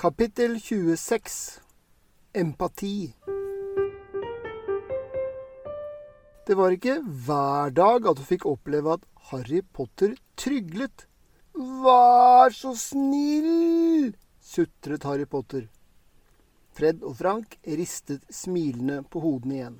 Kapittel 26 Empati Det var ikke hver dag at du fikk oppleve at Harry Potter tryglet. Vær så snill! sutret Harry Potter. Fred og Frank ristet smilende på hodene igjen.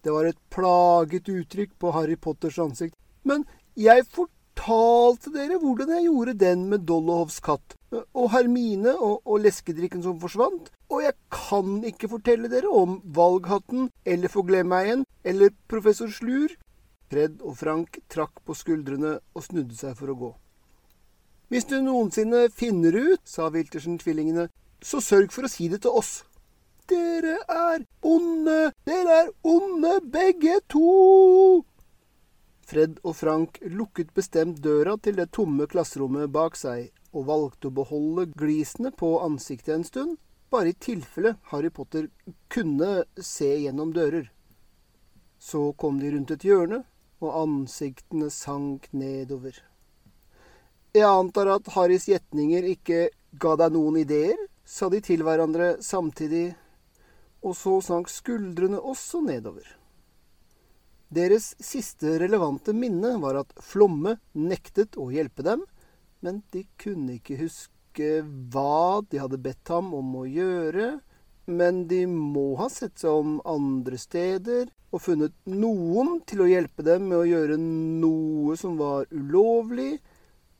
Det var et plaget uttrykk på Harry Potters ansikt. Men jeg fortalte dere hvordan jeg gjorde den med Dollohovs katt, og Hermine og, og leskedrikken som forsvant, og jeg kan ikke fortelle dere om valghatten eller Forglemmeien eller professor Slur. Fred og Frank trakk på skuldrene og snudde seg for å gå. Hvis du noensinne finner ut, sa Wiltersen-tvillingene, så sørg for å si det til oss. Dere er onde! Dere er onde, begge to! Fred og Frank lukket bestemt døra til det tomme klasserommet bak seg, og valgte å beholde glisene på ansiktet en stund, bare i tilfelle Harry Potter kunne se gjennom dører. Så kom de rundt et hjørne, og ansiktene sank nedover. Jeg antar at Harrys gjetninger ikke ga deg noen ideer, sa de til hverandre samtidig, og så sank skuldrene også nedover. Deres siste relevante minne var at Flomme nektet å hjelpe dem, men de kunne ikke huske hva de hadde bedt ham om å gjøre. Men de må ha sett seg om andre steder og funnet noen til å hjelpe dem med å gjøre noe som var ulovlig,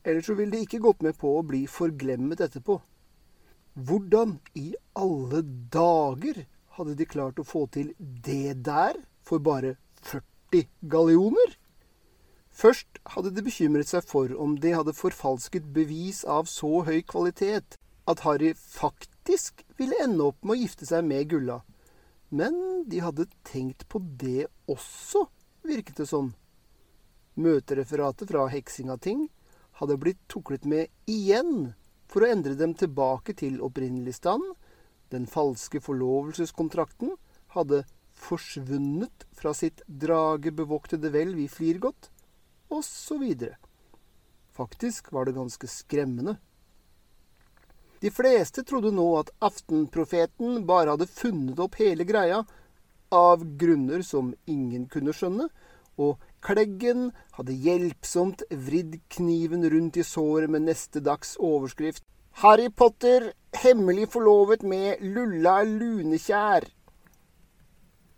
ellers så ville de ikke gått med på å bli forglemmet etterpå. Hvordan i alle dager hadde de klart å få til det der for bare 40 gallioner? Først hadde de bekymret seg for om de hadde forfalsket bevis av så høy kvalitet at Harry faktisk ville ende opp med å gifte seg med Gulla. Men de hadde tenkt på det også, virket det som. Møtereferatet fra Heksingating hadde blitt tuklet med igjen for å endre dem tilbake til opprinnelig stand. Den falske forlovelseskontrakten hadde forsvunnet fra sitt dragebevoktede hvelv i Flirgodt osv. Faktisk var det ganske skremmende. De fleste trodde nå at Aftenprofeten bare hadde funnet opp hele greia, av grunner som ingen kunne skjønne, og Kleggen hadde hjelpsomt vridd kniven rundt i såret med neste dags overskrift Harry Potter hemmelig forlovet med Lulla Lunekjær.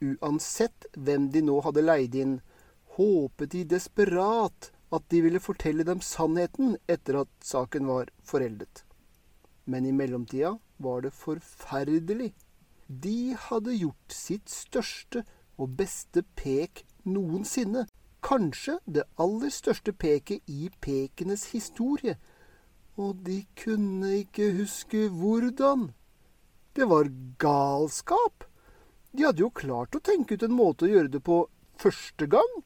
Uansett hvem de nå hadde leid inn, håpet de desperat at de ville fortelle dem sannheten etter at saken var foreldet. Men i mellomtida var det forferdelig. De hadde gjort sitt største og beste pek noensinne, kanskje det aller største peket i pekenes historie, og de kunne ikke huske hvordan. Det var galskap. De hadde jo klart å tenke ut en måte å gjøre det på første gang,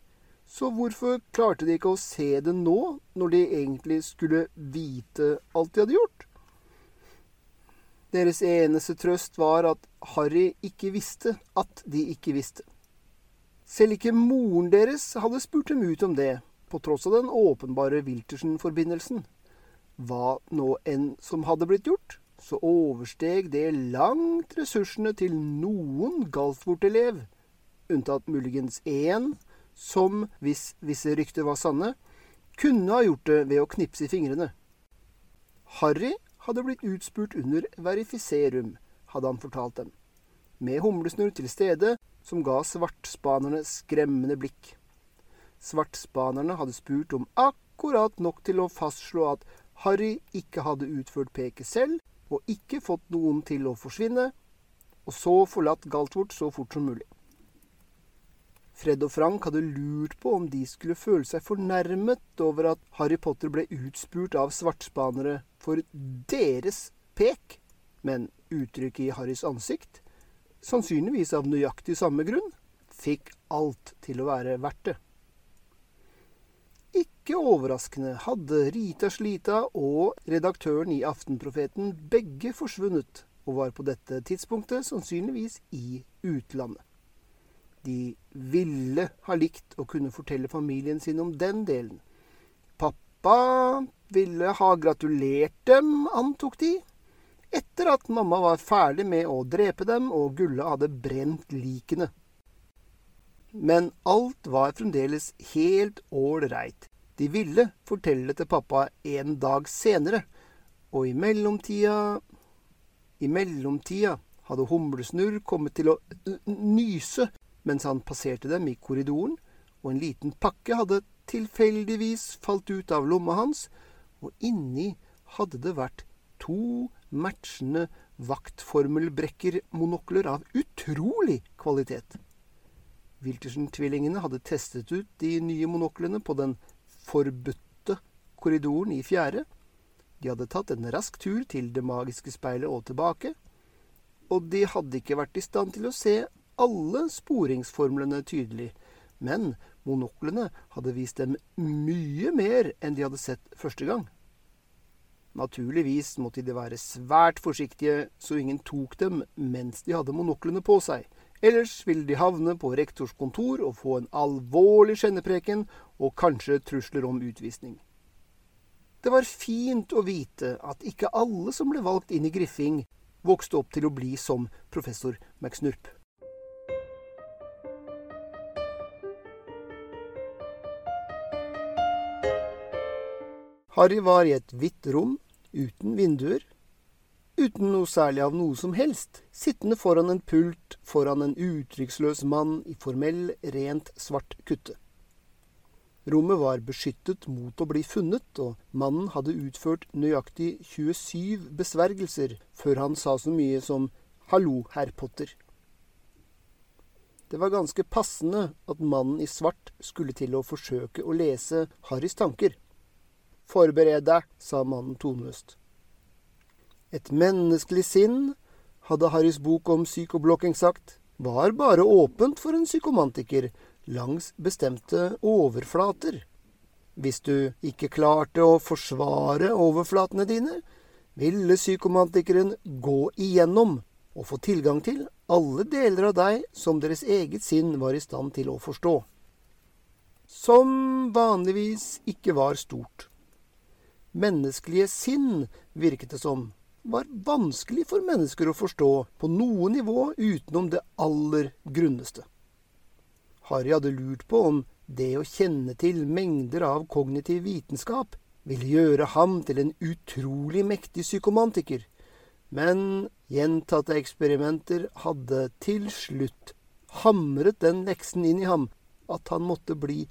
så hvorfor klarte de ikke å se det nå, når de egentlig skulle vite alt de hadde gjort? Deres eneste trøst var at Harry ikke visste at de ikke visste. Selv ikke moren deres hadde spurt dem ut om det, på tross av den åpenbare Wiltersen-forbindelsen. Hva nå enn som hadde blitt gjort, så oversteg det langt ressursene til noen Galtvort-elev, unntatt muligens én som, hvis visse rykter var sanne, kunne ha gjort det ved å knipse i fingrene. Harry hadde blitt utspurt under verifiserum, hadde han fortalt dem, med humlesnurr til stede, som ga svartspanerne skremmende blikk. Svartspanerne hadde spurt om akkurat nok til å fastslå at Harry ikke hadde utført peket selv, og ikke fått noen til å forsvinne, og så forlatt Galtvort så fort som mulig. Fred og Frank hadde lurt på om de skulle føle seg fornærmet over at Harry Potter ble utspurt av svartspanere for deres pek, men uttrykket i Harrys ansikt, sannsynligvis av nøyaktig samme grunn, fikk alt til å være verdt det. Ikke overraskende hadde Rita Slita og redaktøren i Aftenprofeten begge forsvunnet, og var på dette tidspunktet sannsynligvis i utlandet. De ville ha likt å kunne fortelle familien sin om den delen. Pappa ville ha gratulert dem, antok de. etter at mamma var ferdig med å drepe dem og Gulla hadde brent likene. Men alt var fremdeles helt ålreit. De ville fortelle til pappa en dag senere, og i mellomtida I mellomtida hadde Humlesnurr kommet til å nyse mens han passerte dem i korridoren, og en liten pakke hadde tilfeldigvis falt ut av lomma hans, og inni hadde det vært to matchende vaktformelbrekkermonokler av utrolig kvalitet. Wiltersen-tvillingene hadde testet ut de nye monoklene på den forbudte korridoren i fjerde. De hadde tatt en rask tur til det magiske speilet og tilbake, og de hadde ikke vært i stand til å se alle sporingsformlene tydelig, men monoklene hadde vist dem mye mer enn de hadde sett første gang. Naturligvis måtte de være svært forsiktige så ingen tok dem mens de hadde monoklene på seg. Ellers ville de havne på rektors kontor og få en alvorlig skjennepreken og kanskje trusler om utvisning. Det var fint å vite at ikke alle som ble valgt inn i Griffing, vokste opp til å bli som professor McSnurp. Harry var i et hvitt rom uten vinduer, uten noe særlig av noe som helst, sittende foran en pult foran en uttrykksløs mann i formell, rent svart kutte. Rommet var beskyttet mot å bli funnet, og mannen hadde utført nøyaktig 27 besvergelser før han sa så mye som Hallo, herr Potter. Det var ganske passende at mannen i svart skulle til å forsøke å lese Harrys tanker. Forbered deg, sa mannen toneløst. Et menneskelig sinn, hadde Harrys bok om psykoblokking sagt, var bare åpent for en psykomantiker langs bestemte overflater. Hvis du ikke klarte å forsvare overflatene dine, ville psykomantikeren gå igjennom og få tilgang til alle deler av deg som deres eget sinn var i stand til å forstå. Som vanligvis ikke var stort menneskelige sinn, virket det som, var vanskelig for mennesker å forstå på noe nivå utenom det aller grunneste. Harry hadde lurt på om det å kjenne til mengder av kognitiv vitenskap ville gjøre ham til en utrolig mektig psykomantiker, men gjentatte eksperimenter hadde til slutt hamret den leksen inn i ham at han måtte bli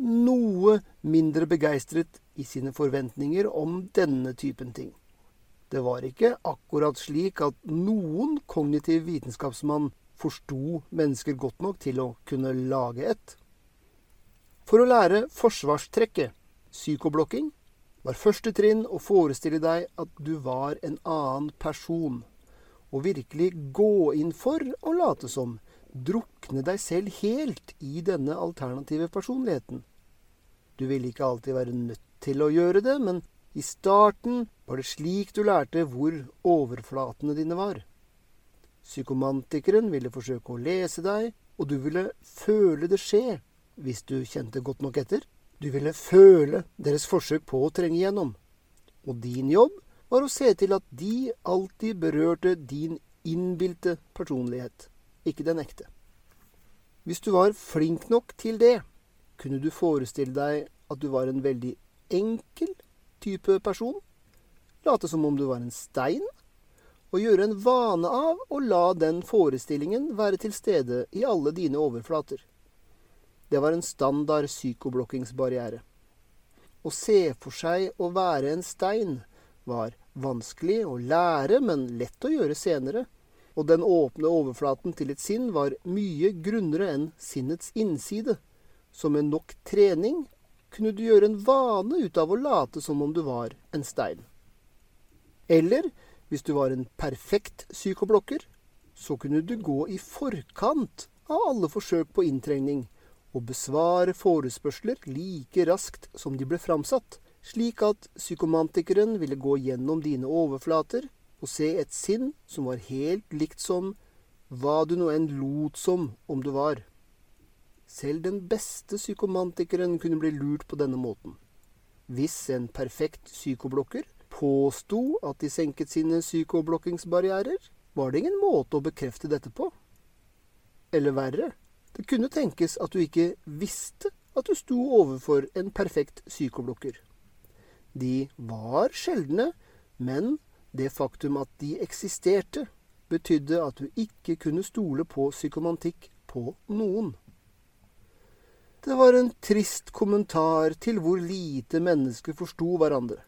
noe mindre begeistret i sine forventninger om denne typen ting. Det var ikke akkurat slik at noen kognitiv vitenskapsmann forsto mennesker godt nok til å kunne lage et. For å lære forsvarstrekket, psykoblokking, var første trinn å forestille deg at du var en annen person, og virkelig gå inn for å late som, drukne deg selv helt i denne alternative personligheten. Du ville ikke alltid være nødt til å gjøre det, men i starten var det slik du lærte hvor overflatene dine var. Psykomantikeren ville forsøke å lese deg, og du ville føle det skje hvis du kjente godt nok etter. Du ville føle deres forsøk på å trenge gjennom. Og din jobb var å se til at de alltid berørte din innbilte personlighet, ikke den ekte. Hvis du var flink nok til det, kunne du forestille deg at du var en veldig enkel type person? Late som om du var en stein? Og gjøre en vane av å la den forestillingen være til stede i alle dine overflater. Det var en standard psykoblokkingsbarriere. Å se for seg å være en stein var vanskelig å lære, men lett å gjøre senere. Og den åpne overflaten til et sinn var mye grunnere enn sinnets innside som med nok trening kunne du gjøre en vane ut av å late som om du var en stein. Eller hvis du var en perfekt psykoblokker, så kunne du gå i forkant av alle forsøk på inntrengning og besvare forespørsler like raskt som de ble framsatt, slik at psykomantikeren ville gå gjennom dine overflater og se et sinn som var helt likt som hva du nå enn lot som om du var. Selv den beste psykomantikeren kunne bli lurt på denne måten. Hvis en perfekt psykoblokker påsto at de senket sine psykoblokkingsbarrierer, var det ingen måte å bekrefte dette på. Eller verre, det kunne tenkes at du ikke visste at du sto overfor en perfekt psykoblokker. De var sjeldne, men det faktum at de eksisterte, betydde at du ikke kunne stole på psykomantikk på noen. Det var en trist kommentar til hvor lite mennesker forsto hverandre.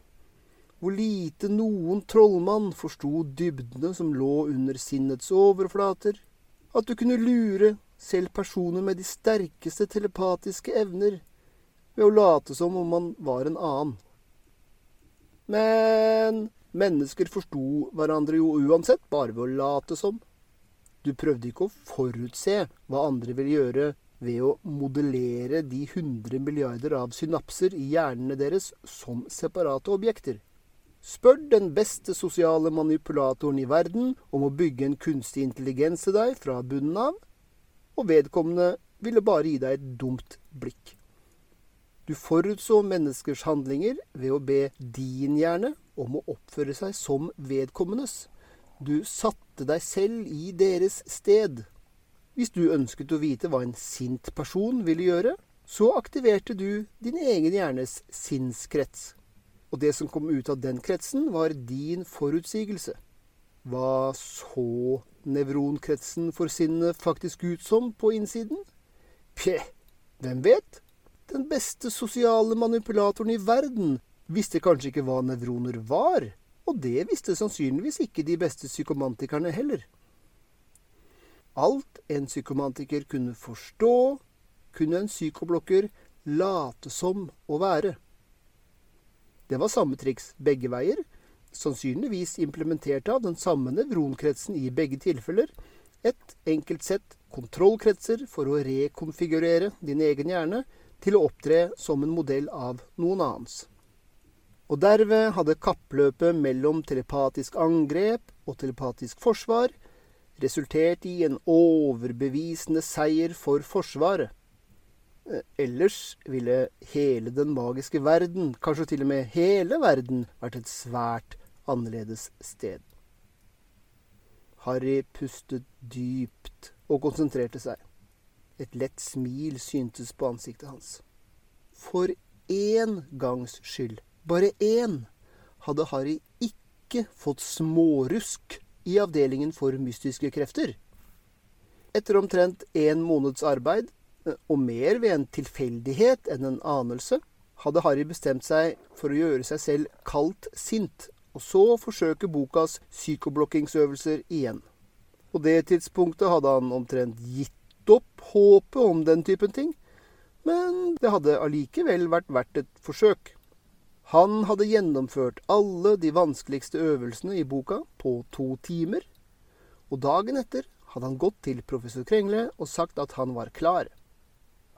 Hvor lite noen trollmann forsto dybdene som lå under sinnets overflater. At du kunne lure selv personer med de sterkeste telepatiske evner ved å late som om man var en annen. Men mennesker forsto hverandre jo uansett, bare ved å late som. Du prøvde ikke å forutse hva andre ville gjøre ved å modellere de 100 milliarder av synapser i hjernene deres som separate objekter. Spør den beste sosiale manipulatoren i verden om å bygge en kunstig intelligens til deg fra bunnen av, og vedkommende ville bare gi deg et dumt blikk. Du forutså menneskers handlinger ved å be din hjerne om å oppføre seg som vedkommendes. Du satte deg selv i deres sted. Hvis du ønsket å vite hva en sint person ville gjøre, så aktiverte du din egen hjernes sinnskrets. Og det som kom ut av den kretsen, var din forutsigelse. Hva så nevronkretsen for sinnet faktisk ut som på innsiden? Pje, hvem vet? Den beste sosiale manipulatoren i verden visste kanskje ikke hva nevroner var, og det visste sannsynligvis ikke de beste psykomantikerne heller. Alt en psykomantiker kunne forstå, kunne en psykoblokker late som å være. Det var samme triks begge veier, sannsynligvis implementert av den samme nevronkretsen i begge tilfeller, et enkelt sett kontrollkretser for å rekonfigurere din egen hjerne til å opptre som en modell av noen annens. Og derved hadde kappløpet mellom telepatisk angrep og telepatisk forsvar resulterte i en overbevisende seier for Forsvaret. Eh, ellers ville hele den magiske verden, kanskje til og med hele verden, vært et svært annerledes sted. Harry pustet dypt og konsentrerte seg. Et lett smil syntes på ansiktet hans. For én gangs skyld, bare én, hadde Harry ikke fått smårusk i avdelingen for mystiske krefter. Etter omtrent en måneds arbeid, eh, og mer ved en tilfeldighet enn en anelse, hadde Harry bestemt seg for å gjøre seg selv kaldt sint, og så forsøke bokas psykoblokkingsøvelser igjen. På det tidspunktet hadde han omtrent gitt opp håpet om den typen ting, men det hadde allikevel vært verdt et forsøk. Han hadde gjennomført alle de vanskeligste øvelsene i boka på to timer, og dagen etter hadde han gått til professor Krengle og sagt at han var klar.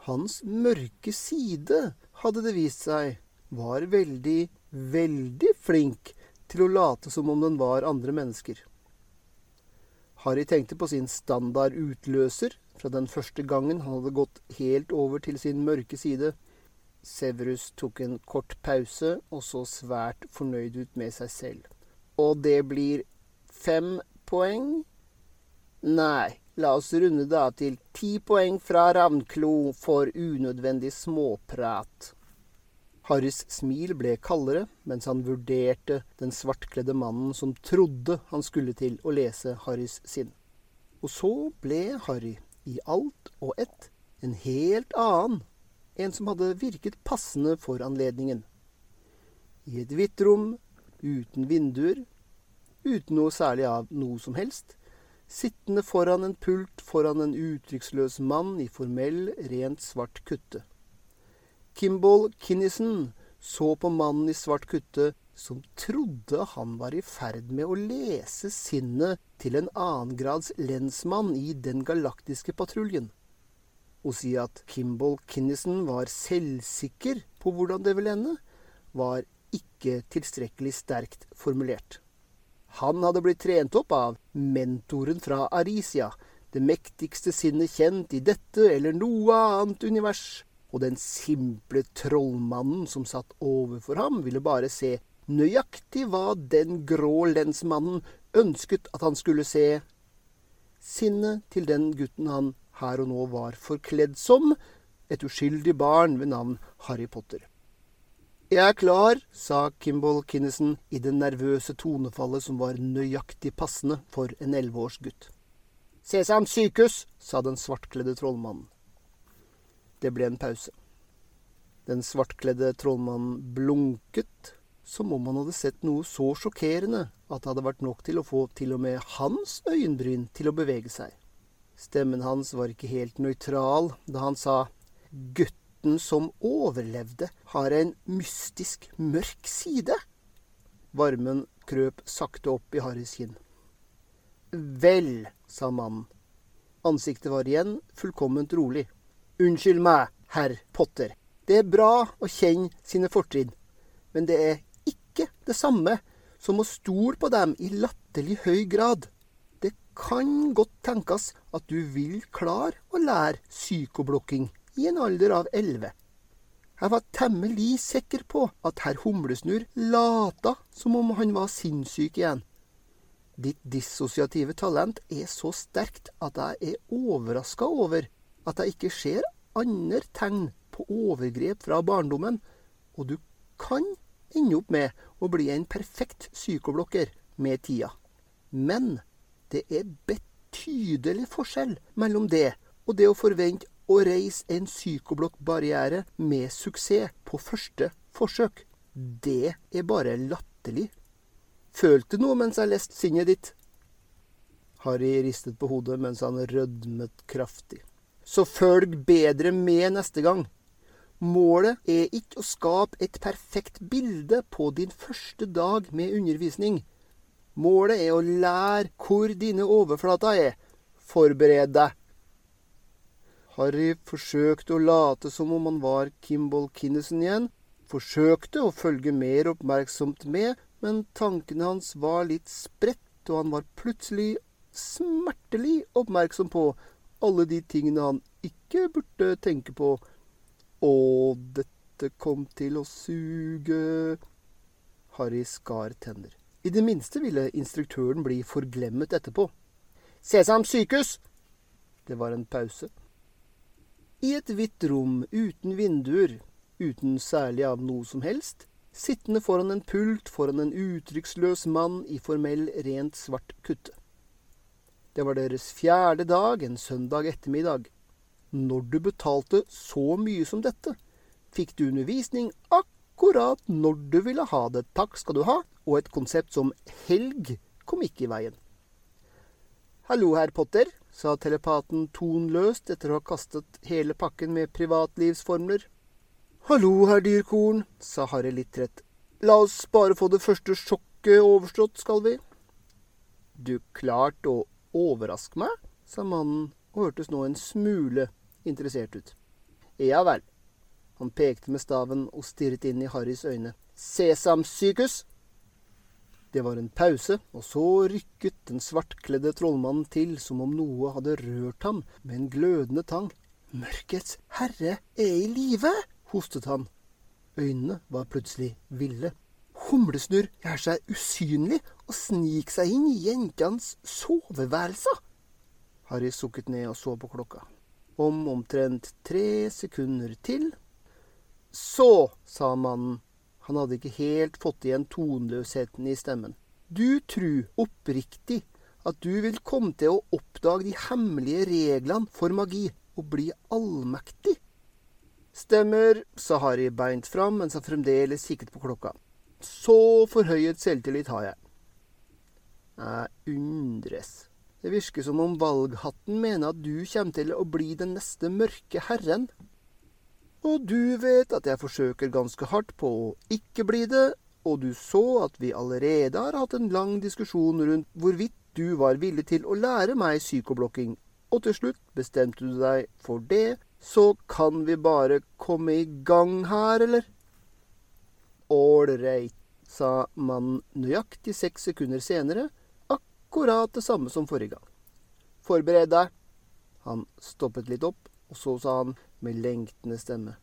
Hans mørke side, hadde det vist seg, var veldig, veldig flink til å late som om den var andre mennesker. Harry tenkte på sin standard utløser fra den første gangen han hadde gått helt over til sin mørke side, Severus tok en kort pause og så svært fornøyd ut med seg selv. Og det blir fem poeng? Nei, la oss runde da til ti poeng fra Ravnklo for unødvendig småprat. Harrys smil ble kaldere mens han vurderte den svartkledde mannen som trodde han skulle til å lese Harrys sinn. Og så ble Harry i alt og ett en helt annen en som hadde virket passende for anledningen. I et hvitt rom, uten vinduer, uten noe særlig av noe som helst, sittende foran en pult foran en uttrykksløs mann i formell, rent svart kutte. Kimball Kinnison så på mannen i svart kutte som trodde han var i ferd med å lese sinnet til en annengrads lensmann i Den galaktiske patruljen. Å si at Kimball Kinnison var selvsikker på hvordan det ville ende, var ikke tilstrekkelig sterkt formulert. Han hadde blitt trent opp av mentoren fra Arisia, det mektigste sinnet kjent i dette eller noe annet univers, og den simple trollmannen som satt overfor ham, ville bare se nøyaktig hva den grå lensmannen ønsket at han skulle se. Sinnet til den gutten han her og nå var forkledd som, et uskyldig barn ved navn Harry Potter. Jeg er klar, sa Kimball Kinnison i det nervøse tonefallet som var nøyaktig passende for en elleve års gutt. Sesam sykehus, sa den svartkledde trollmannen. Det ble en pause. Den svartkledde trollmannen blunket, som om han hadde sett noe så sjokkerende at det hadde vært nok til å få til og med hans øyenbryn til å bevege seg. Stemmen hans var ikke helt nøytral da han sa gutten som overlevde, har en mystisk mørk side. Varmen krøp sakte opp i Harrys kinn. Vel, sa mannen. Ansiktet var igjen fullkomment rolig. Unnskyld meg, herr Potter. Det er bra å kjenne sine fortrinn, men det er ikke det samme som å stole på dem i latterlig høy grad kan godt tenkes at du vil klare å lære psykoblokking i en alder av elleve. Jeg var temmelig sikker på at herr Humlesnurr lata som om han var sinnssyk igjen. Ditt dissosiative talent er så sterkt at jeg er overraska over at jeg ikke ser andre tegn på overgrep fra barndommen, og du kan ende opp med å bli en perfekt psykoblokker med tida. Men det er betydelig forskjell mellom det og det å forvente å reise en psykoblokkbarriere med suksess på første forsøk. Det er bare latterlig. Følte noe mens jeg leste sinnet ditt? Harry ristet på hodet mens han rødmet kraftig. Så følg bedre med neste gang. Målet er ikke å skape et perfekt bilde på din første dag med undervisning. Målet er å lære hvor dine overflater er. Forbered deg. Harry forsøkte å late som om han var Kimball Kinnison igjen. Forsøkte å følge mer oppmerksomt med, men tankene hans var litt spredt, og han var plutselig smertelig oppmerksom på alle de tingene han ikke burde tenke på. Å, dette kom til å suge Harry skar tenner. I det minste ville instruktøren bli forglemmet etterpå. Sesam sykehus! Det var en pause. I et hvitt rom uten vinduer, uten særlig av noe som helst, sittende foran en pult foran en uttrykksløs mann i formell, rent svart kutte. Det var deres fjerde dag, en søndag ettermiddag. Når du betalte så mye som dette, fikk du undervisning akkurat når du ville ha det. Takk skal du ha, og et konsept som helg kom ikke i veien. Hallo, herr Potter, sa telepaten tonløst etter å ha kastet hele pakken med privatlivsformler. Hallo, herr Dyrkorn, sa Harry litt trett. La oss bare få det første sjokket overstått, skal vi? Du klarte å overraske meg, sa mannen og hørtes nå en smule interessert ut. Ja vel. Han pekte med staven og stirret inn i Harrys øyne. Sesam sykehus, det var en pause, og så rykket den svartkledde trollmannen til som om noe hadde rørt ham med en glødende tang. Mørkets herre er i live, hostet han. Øynene var plutselig ville. Humlesnurr gjør seg usynlig og sniker seg inn i jentenes soveværelse. Harry sukket ned og så på klokka. Om omtrent tre sekunder til. Så, sa mannen han hadde ikke helt fått igjen tonløsheten i stemmen. Du tru oppriktig at du vil komme til å oppdage de hemmelige reglene for magi og bli allmektig? Stemmer, sa Harry beint fram mens han fremdeles kikket på klokka. Så forhøyet selvtillit har jeg. Jeg undres. Det virker som om valghatten mener at du kommer til å bli den neste mørke herren. Og du vet at jeg forsøker ganske hardt på å ikke bli det, og du så at vi allerede har hatt en lang diskusjon rundt hvorvidt du var villig til å lære meg psykoblokking, og til slutt bestemte du deg for det, så kan vi bare komme i gang her, eller? Ålreit, sa mannen nøyaktig seks sekunder senere, akkurat det samme som forrige gang. Forbered deg. Han stoppet litt opp, og så sa han med lengtende stemme.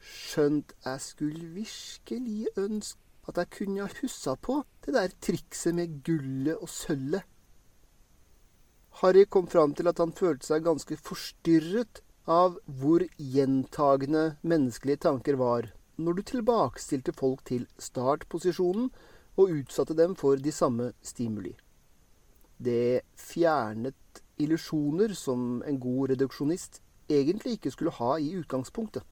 Skjønt jeg skulle virkelig ønske at jeg kunne ha huska på det der trikset med gullet og sølvet. Harry kom fram til at han følte seg ganske forstyrret av hvor gjentagende menneskelige tanker var når du tilbakestilte folk til startposisjonen og utsatte dem for de samme stimuli. Det fjernet illusjoner som en god reduksjonist egentlig ikke skulle ha i utgangspunktet.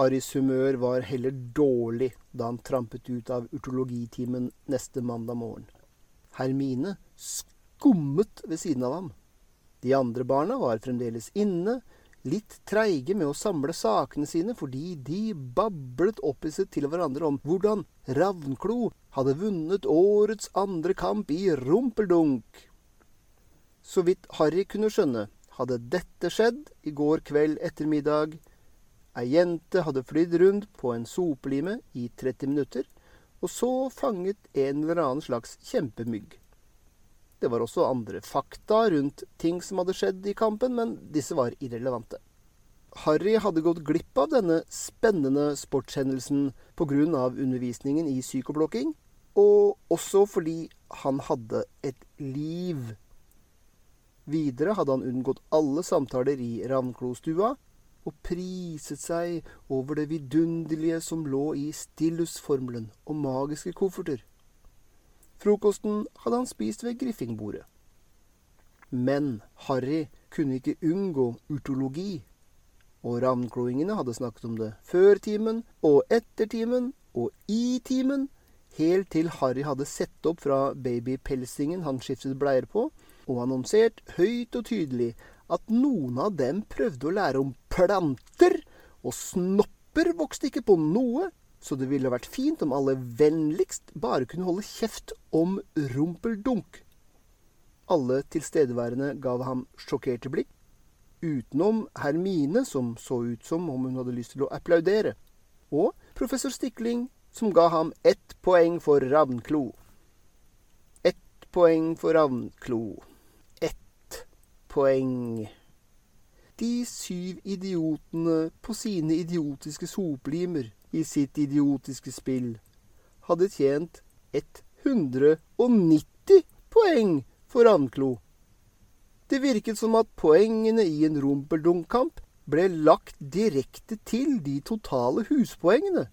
Harrys humør var heller dårlig da han trampet ut av urtologitimen neste mandag morgen. Hermine skummet ved siden av ham. De andre barna var fremdeles inne, litt treige med å samle sakene sine fordi de bablet opphisset til hverandre om hvordan Ravnklo hadde vunnet årets andre kamp i rumpeldunk. Så vidt Harry kunne skjønne, hadde dette skjedd i går kveld ettermiddag Ei jente hadde flydd rundt på en sopelime i 30 minutter, og så fanget en eller annen slags kjempemygg. Det var også andre fakta rundt ting som hadde skjedd i kampen, men disse var irrelevante. Harry hadde gått glipp av denne spennende sportshendelsen pga. undervisningen i psykoblokking, og også fordi han hadde et liv. Videre hadde han unngått alle samtaler i Ravnklostua, og priset seg over det vidunderlige som lå i Stillus-formelen og magiske kofferter. Frokosten hadde han spist ved griffingbordet. Men Harry kunne ikke unngå urtologi, og ravnkloingene hadde snakket om det før timen og etter timen og i timen, helt til Harry hadde sett opp fra babypelsingen han skiftet bleier på, og annonsert høyt og tydelig at noen av dem prøvde å lære om planter, og snopper vokste ikke på noe, så det ville vært fint om alle vennligst bare kunne holde kjeft om rumpeldunk. Alle tilstedeværende gav ham sjokkerte blikk, utenom Hermine, som så ut som om hun hadde lyst til å applaudere, og professor Stikling, som ga ham ett poeng for Ravnklo. Ett poeng for Ravnklo Ett poeng. De syv idiotene på sine idiotiske soplimer i sitt idiotiske spill hadde tjent 190 poeng for Anklo. Det virket som at poengene i en rumpeldunk-kamp ble lagt direkte til de totale huspoengene.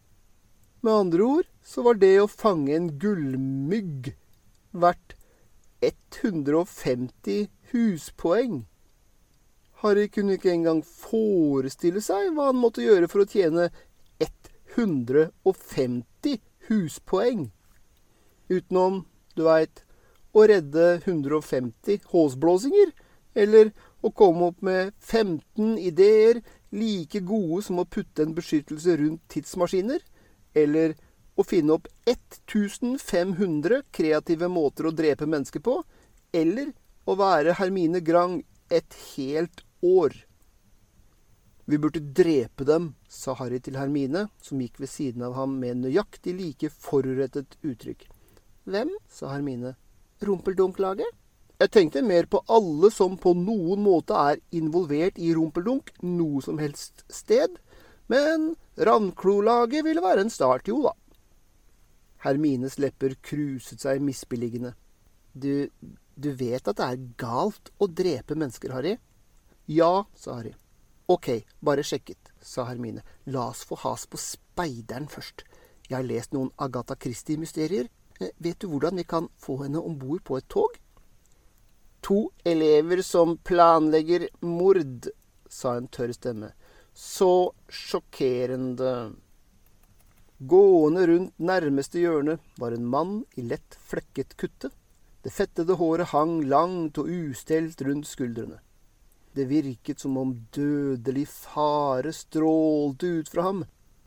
Med andre ord så var det å fange en gullmygg verdt 150 huspoeng. Harry kunne ikke engang forestille seg hva han måtte gjøre for å tjene 150 huspoeng. Utenom, du veit, å redde 150 håsblåsinger, eller å komme opp med 15 ideer like gode som å putte en beskyttelse rundt tidsmaskiner, eller å finne opp 1500 kreative måter å drepe mennesker på, eller å være Hermine Grang et helt år. Vi burde drepe dem, sa Harry til Hermine, som gikk ved siden av ham med nøyaktig like forurettet uttrykk. Hvem? sa Hermine. Rumpeldunk-laget? Jeg tenkte mer på alle som på noen måte er involvert i rumpeldunk noe som helst sted, men Ravnklo-laget ville være en start, jo da. Hermines lepper kruset seg misbilligende. Du, du vet at det er galt å drepe mennesker, Harry? Ja, sa Harry. Ok, bare sjekket, sa Hermine. La oss få has på speideren først. Jeg har lest noen Agatha Christie-mysterier. Eh, vet du hvordan vi kan få henne om bord på et tog? To elever som planlegger mord, sa en tørr stemme. Så sjokkerende. Gående rundt nærmeste hjørne var en mann i lett flekket kutte. Det fettede håret hang langt og ustelt rundt skuldrene. Det virket som om dødelig fare strålte ut fra ham.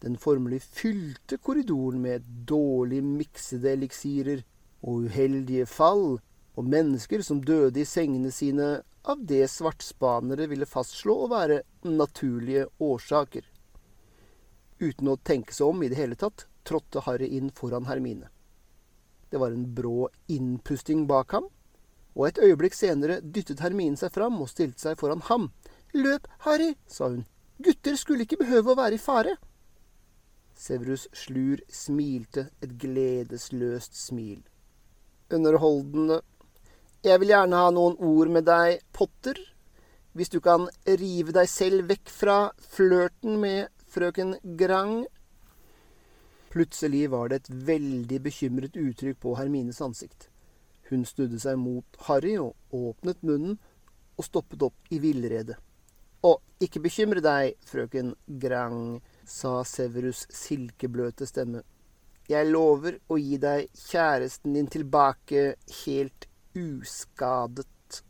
Den formelig fylte korridoren med dårlig miksede eliksirer og uheldige fall, og mennesker som døde i sengene sine av det svartspanere ville fastslå å være naturlige årsaker. Uten å tenke seg om i det hele tatt, trådte Harry inn foran Hermine. Det var en brå innpusting bak ham, og et øyeblikk senere dyttet Hermine seg fram og stilte seg foran ham. Løp, Harry, sa hun. Gutter skulle ikke behøve å være i fare. Severus Slur smilte et gledesløst smil. Underholdende. Jeg vil gjerne ha noen ord med deg, Potter. Hvis du kan rive deg selv vekk fra flørten med frøken Grang. Plutselig var det et veldig bekymret uttrykk på Hermines ansikt. Hun snudde seg mot Harry og åpnet munnen og stoppet opp i villrede. Å, ikke bekymre deg, frøken Grang, sa Severus' silkebløte stemme. Jeg lover å gi deg kjæresten din tilbake helt uskadet.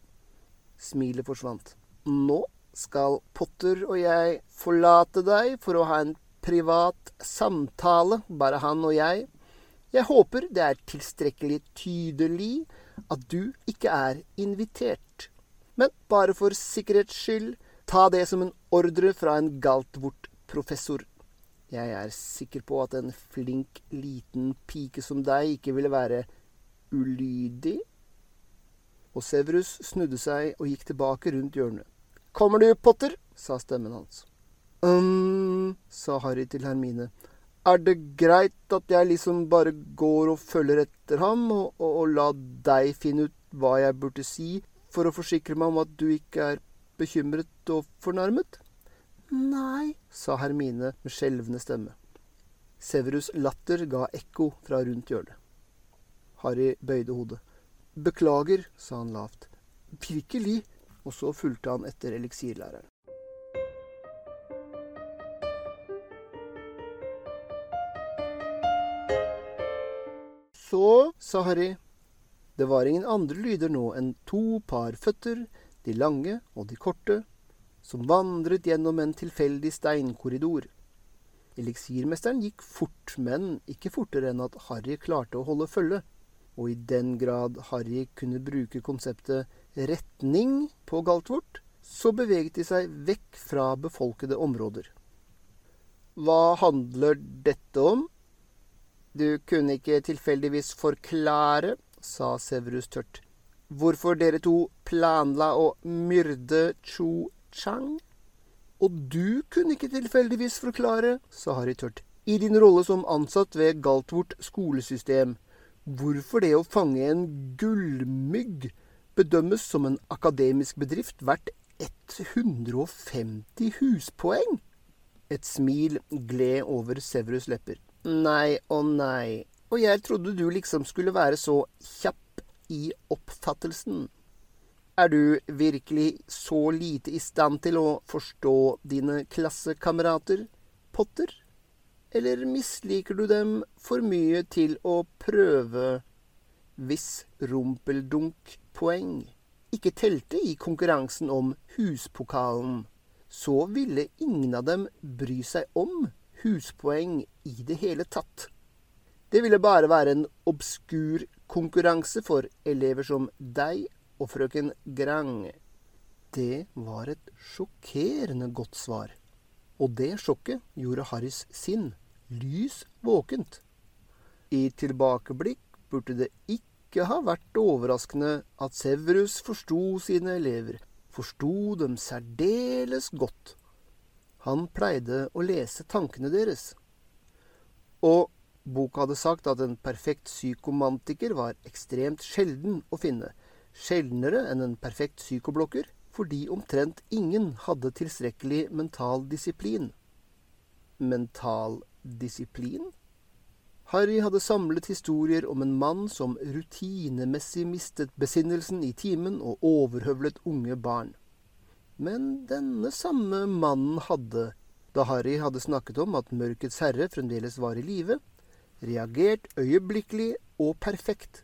Smilet forsvant. Nå skal Potter og jeg forlate deg for å ha en privat samtale, bare han og jeg. Jeg håper det er tilstrekkelig tydelig at du ikke er invitert. Men bare for sikkerhets skyld, ta det som en ordre fra en Galtvort-professor. Jeg er sikker på at en flink, liten pike som deg ikke ville være ulydig. Og Severus snudde seg og gikk tilbake rundt hjørnet. Kommer du, Potter? sa stemmen hans. um, sa Harry til Hermine. Er det greit at jeg liksom bare går og følger etter ham, og, og, og la deg finne ut hva jeg burde si, for å forsikre meg om at du ikke er bekymret og fornærmet? Nei, sa Hermine med skjelvende stemme. Severus' latter ga ekko fra rundt hjørnet. Harry bøyde hodet. Beklager, sa han lavt. Virkelig. Og så fulgte han etter eliksirlæreren. Så, sa Harry, det var ingen andre lyder nå enn to par føtter, de lange og de korte, som vandret gjennom en tilfeldig steinkorridor. Eliksirmesteren gikk fort, men ikke fortere enn at Harry klarte å holde følge, og i den grad Harry kunne bruke konseptet retning på Galtvort, så beveget de seg vekk fra befolkede områder. Hva handler dette om? Du kunne ikke tilfeldigvis forklare, sa Severus tørt, hvorfor dere to planla å myrde Chu Chang? Og du kunne ikke tilfeldigvis forklare, sa Harry tørt, i din rolle som ansatt ved Galtvort skolesystem, hvorfor det å fange en gullmygg bedømmes som en akademisk bedrift verdt 150 huspoeng? Et smil gled over Severus' lepper. Nei og nei. Og jeg trodde du liksom skulle være så kjapp i oppfattelsen. Er du virkelig så lite i stand til å forstå dine klassekamerater, Potter? Eller misliker du dem for mye til å prøve hvis rumpeldunk-poeng ikke telte i konkurransen om huspokalen, så ville ingen av dem bry seg om huspoeng i det hele tatt. Det ville bare være en obskur konkurranse for elever som deg og frøken Grang. Det var et sjokkerende godt svar. Og det sjokket gjorde Harrys sinn lys våkent. I tilbakeblikk burde det ikke ha vært overraskende at Severus forsto sine elever, forsto dem særdeles godt. Han pleide å lese tankene deres. Og boka hadde sagt at en perfekt psykomantiker var ekstremt sjelden å finne. Sjeldnere enn en perfekt psykoblokker, fordi omtrent ingen hadde tilstrekkelig mental disiplin. Mental disiplin? Harry hadde samlet historier om en mann som rutinemessig mistet besinnelsen i timen og overhøvlet unge barn. Men denne samme mannen hadde, da Harry hadde snakket om at Mørkets herre fremdeles var i live, reagert øyeblikkelig og perfekt.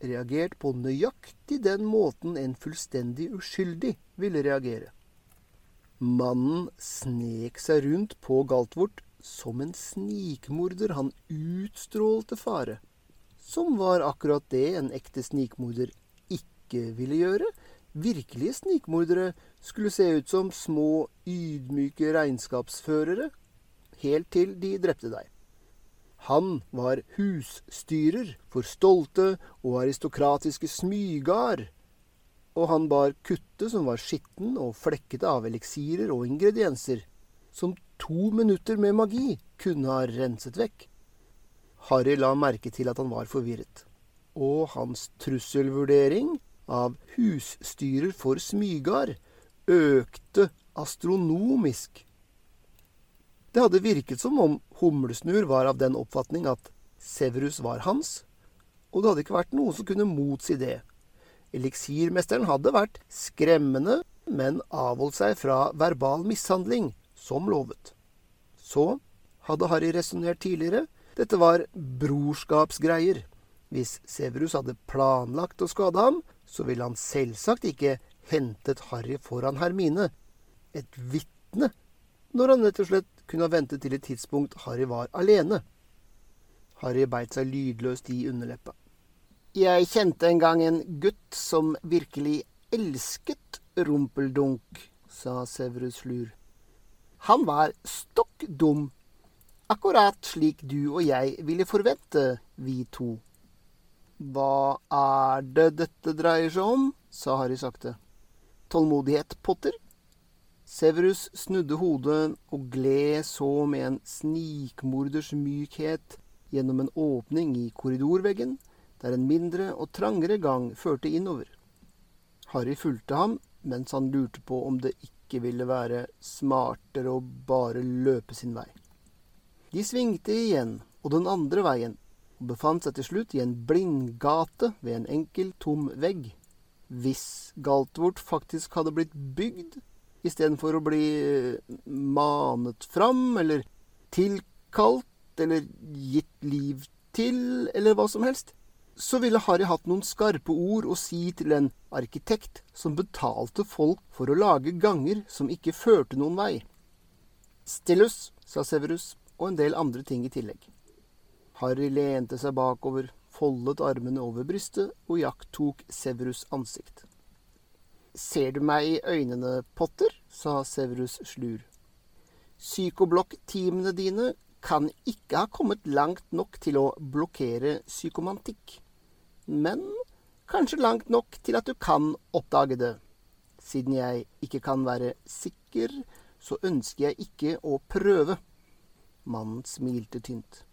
Reagert på nøyaktig den måten en fullstendig uskyldig ville reagere. Mannen snek seg rundt på Galtvort som en snikmorder han utstrålte fare. Som var akkurat det en ekte snikmorder ikke ville gjøre, Virkelige snikmordere skulle se ut som små, ydmyke regnskapsførere, helt til de drepte deg. Han var husstyrer for stolte og aristokratiske smygard. og han bar kutte som var skitten og flekkete av eliksirer og ingredienser, som to minutter med magi kunne ha renset vekk. Harry la merke til at han var forvirret, og hans trusselvurdering av husstyrer for Smygard økte astronomisk. Det hadde virket som om Humlesnurr var av den oppfatning at Severus var hans, og det hadde ikke vært noen som kunne motsi det. Eliksirmesteren hadde vært skremmende, men avholdt seg fra verbal mishandling, som lovet. Så hadde Harry resonnert tidligere. Dette var brorskapsgreier. Hvis Severus hadde planlagt å skade ham, så ville han selvsagt ikke hentet Harry foran Hermine, et vitne, når han rett og slett kunne ha ventet til et tidspunkt Harry var alene. Harry beit seg lydløst i underleppa. Jeg kjente en gang en gutt som virkelig elsket rumpeldunk, sa Severus Slur. Han var stokk dum, akkurat slik du og jeg ville forvente, vi to. Hva er det dette dreier seg om? sa Harry sakte. Tålmodighet, Potter? Severus snudde hodet og gled så med en snikmorders mykhet gjennom en åpning i korridorveggen, der en mindre og trangere gang førte innover. Harry fulgte ham mens han lurte på om det ikke ville være smartere å bare løpe sin vei. De svingte igjen, og den andre veien, og befant seg til slutt i en blindgate ved en enkel, tom vegg. Hvis Galtvort faktisk hadde blitt bygd, istedenfor å bli eh, manet fram, eller tilkalt, eller gitt liv til, eller hva som helst, så ville Harry hatt noen skarpe ord å si til en arkitekt som betalte folk for å lage ganger som ikke førte noen vei. Stillus, sa Severus, og en del andre ting i tillegg. Harry lente seg bakover, foldet armene over brystet og iakttok Severus' ansikt. Ser du meg i øynene, Potter? sa Severus slur. Psykoblokk-teamene dine kan ikke ha kommet langt nok til å blokkere psykomantikk, men kanskje langt nok til at du kan oppdage det. Siden jeg ikke kan være sikker, så ønsker jeg ikke å prøve. Mannen smilte tynt.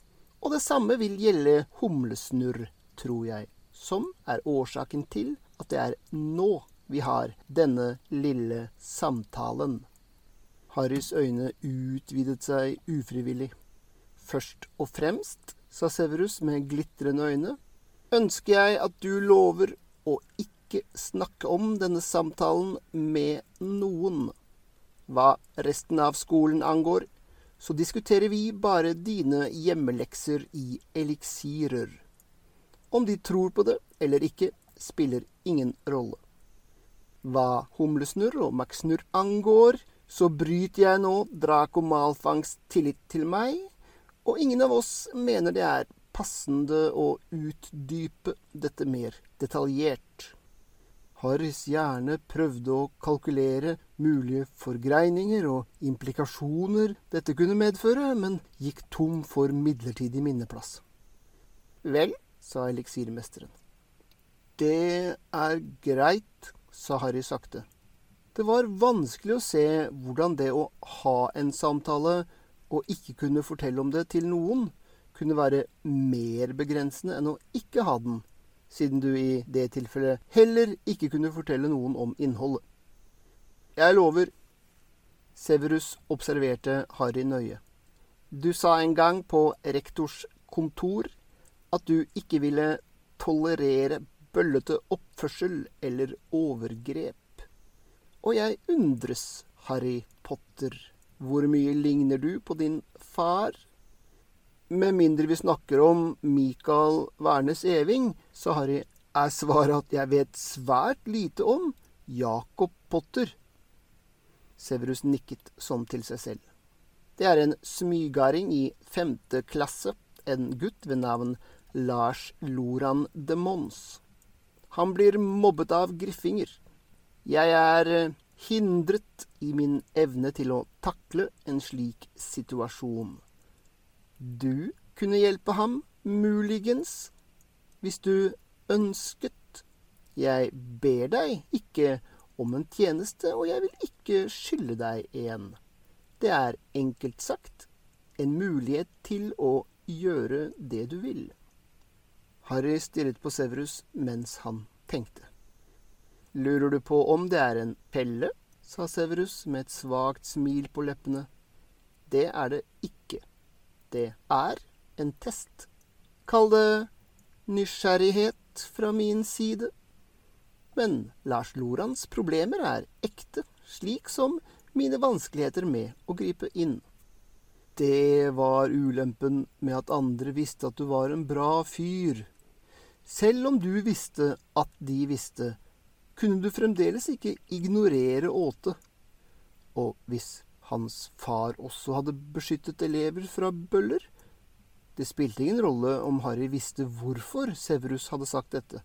Og det samme vil gjelde humlesnurr, tror jeg, som er årsaken til at det er nå vi har denne lille samtalen. Harrys øyne utvidet seg ufrivillig. Først og fremst, sa Severus med glitrende øyne, ønsker jeg at du lover å ikke snakke om denne samtalen med noen. Hva resten av skolen angår, så diskuterer vi bare dine hjemmelekser i eliksirer. Om de tror på det eller ikke, spiller ingen rolle. Hva Humlesnurr og Maxnurr angår, så bryter jeg nå Draco Malfangs tillit til meg, og ingen av oss mener det er passende å utdype dette mer detaljert. Harrys hjerne prøvde å kalkulere mulige forgreininger og implikasjoner dette kunne medføre, men gikk tom for midlertidig minneplass. Vel, sa eliksirmesteren. Det er greit, sa Harry sakte. Det var vanskelig å se hvordan det å ha en samtale og ikke kunne fortelle om det til noen, kunne være mer begrensende enn å ikke ha den siden du i det tilfellet heller ikke kunne fortelle noen om innholdet. Jeg lover. Severus observerte Harry nøye. Du sa en gang på rektors kontor at du ikke ville tolerere bøllete oppførsel eller overgrep. Og jeg undres, Harry Potter, hvor mye ligner du på din far? Med mindre vi snakker om Michael Wærnes Eving, så Harry, er svaret at jeg vet svært lite om Jacob Potter. Severus nikket som til seg selv. Det er en smygaring i femte klasse, en gutt ved navn Lars Loran de Mons. Han blir mobbet av griffinger. Jeg er eh, hindret i min evne til å takle en slik situasjon. Du kunne hjelpe ham, muligens, hvis du ønsket. Jeg ber deg ikke om en tjeneste, og jeg vil ikke skylde deg en. Det er enkelt sagt en mulighet til å gjøre det du vil. Harry stirret på Severus mens han tenkte. Lurer du på om det er en pelle? sa Severus med et svakt smil på leppene. Det er det ikke. Det er en test. Kall det nysgjerrighet fra min side. Men Lars Lorans problemer er ekte, slik som mine vanskeligheter med å gripe inn. Det var ulempen med at andre visste at du var en bra fyr. Selv om du visste at de visste, kunne du fremdeles ikke ignorere Åte. Og hvis hans far også hadde beskyttet elever fra bøller? Det spilte ingen rolle om Harry visste hvorfor Severus hadde sagt dette.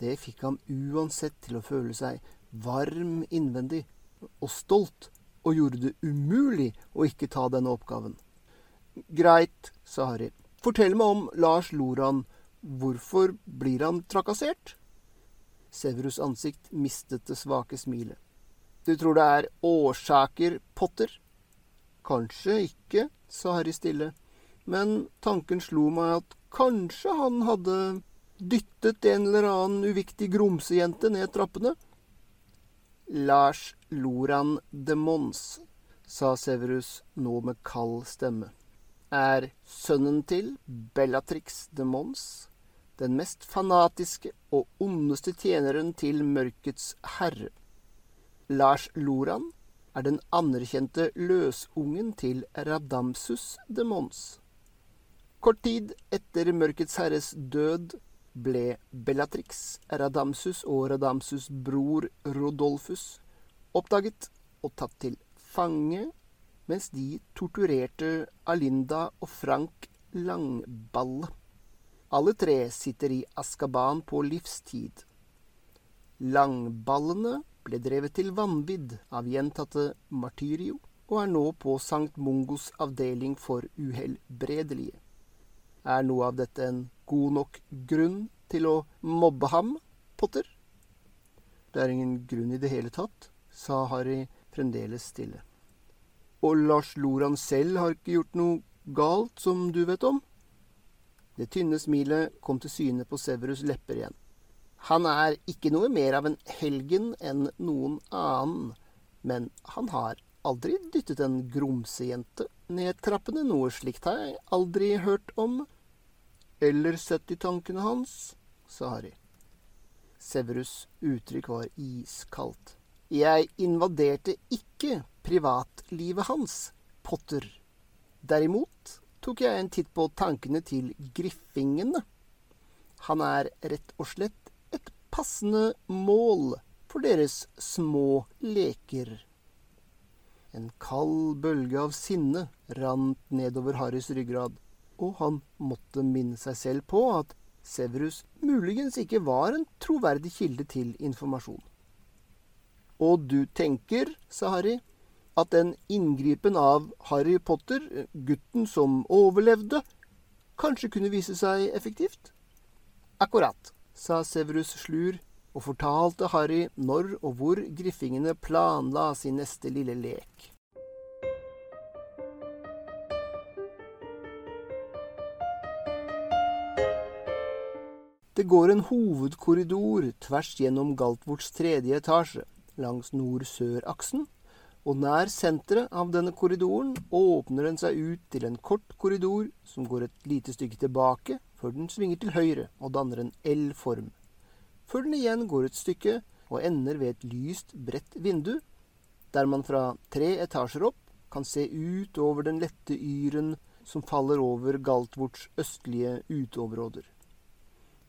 Det fikk ham uansett til å føle seg varm innvendig og stolt, og gjorde det umulig å ikke ta denne oppgaven. Greit, sa Harry. Fortell meg om Lars Loran. Hvorfor blir han trakassert? Severus' ansikt mistet det svake smilet. Du tror det er årsaker, Potter? Kanskje ikke, sa Harry stille, men tanken slo meg at kanskje han hadde dyttet en eller annen uviktig grumsejente ned trappene. Lars Loran de Mons, sa Severus nå med kald stemme, er sønnen til Bellatrix de Mons den mest fanatiske og ondeste tjeneren til mørkets herre. Lars Loran er den anerkjente løsungen til Radamsus de Mons. Kort tid etter Mørkets herres død ble Bellatrix, Radamsus og Radamsus' bror Rodolfus oppdaget og tatt til fange mens de torturerte Alinda og Frank Langballe. Alle tre sitter i Askaban på livstid. Langballene ble drevet til vanvidd av gjentatte martyrio, og er nå på Sankt Mungos avdeling for uhelbredelige. Er noe av dette en god nok grunn til å mobbe ham, Potter? Det er ingen grunn i det hele tatt, sa Harry fremdeles stille. Og Lars Loran selv har ikke gjort noe galt som du vet om? Det tynne smilet kom til syne på Severus' lepper igjen. Han er ikke noe mer av en helgen enn noen annen, men han har aldri dyttet en grumsejente ned trappene, noe slikt har jeg aldri hørt om. Eller sett i tankene hans, sa Harry. Severus' uttrykk var iskaldt. Jeg invaderte ikke privatlivet hans, Potter. Derimot tok jeg en titt på tankene til griffingene. Han er rett og slett et passende mål for deres små leker. En kald bølge av sinne rant nedover Harrys ryggrad, og han måtte minne seg selv på at Severus muligens ikke var en troverdig kilde til informasjon. Og du tenker, sa Harry, at den inngripen av Harry Potter, gutten som overlevde, kanskje kunne vise seg effektivt? Akkurat, sa Severus Slur og fortalte Harry når og hvor griffingene planla sin neste lille lek. Det går en hovedkorridor tvers gjennom Galtvorts tredje etasje, langs nord-sør-aksen, og nær senteret av denne korridoren åpner den seg ut til en kort korridor som går et lite stykke tilbake før den svinger til høyre og danner en L-form. Før den igjen går et stykke og ender ved et lyst, bredt vindu, der man fra tre etasjer opp kan se ut over den lette yren som faller over Galtvorts østlige uteområder.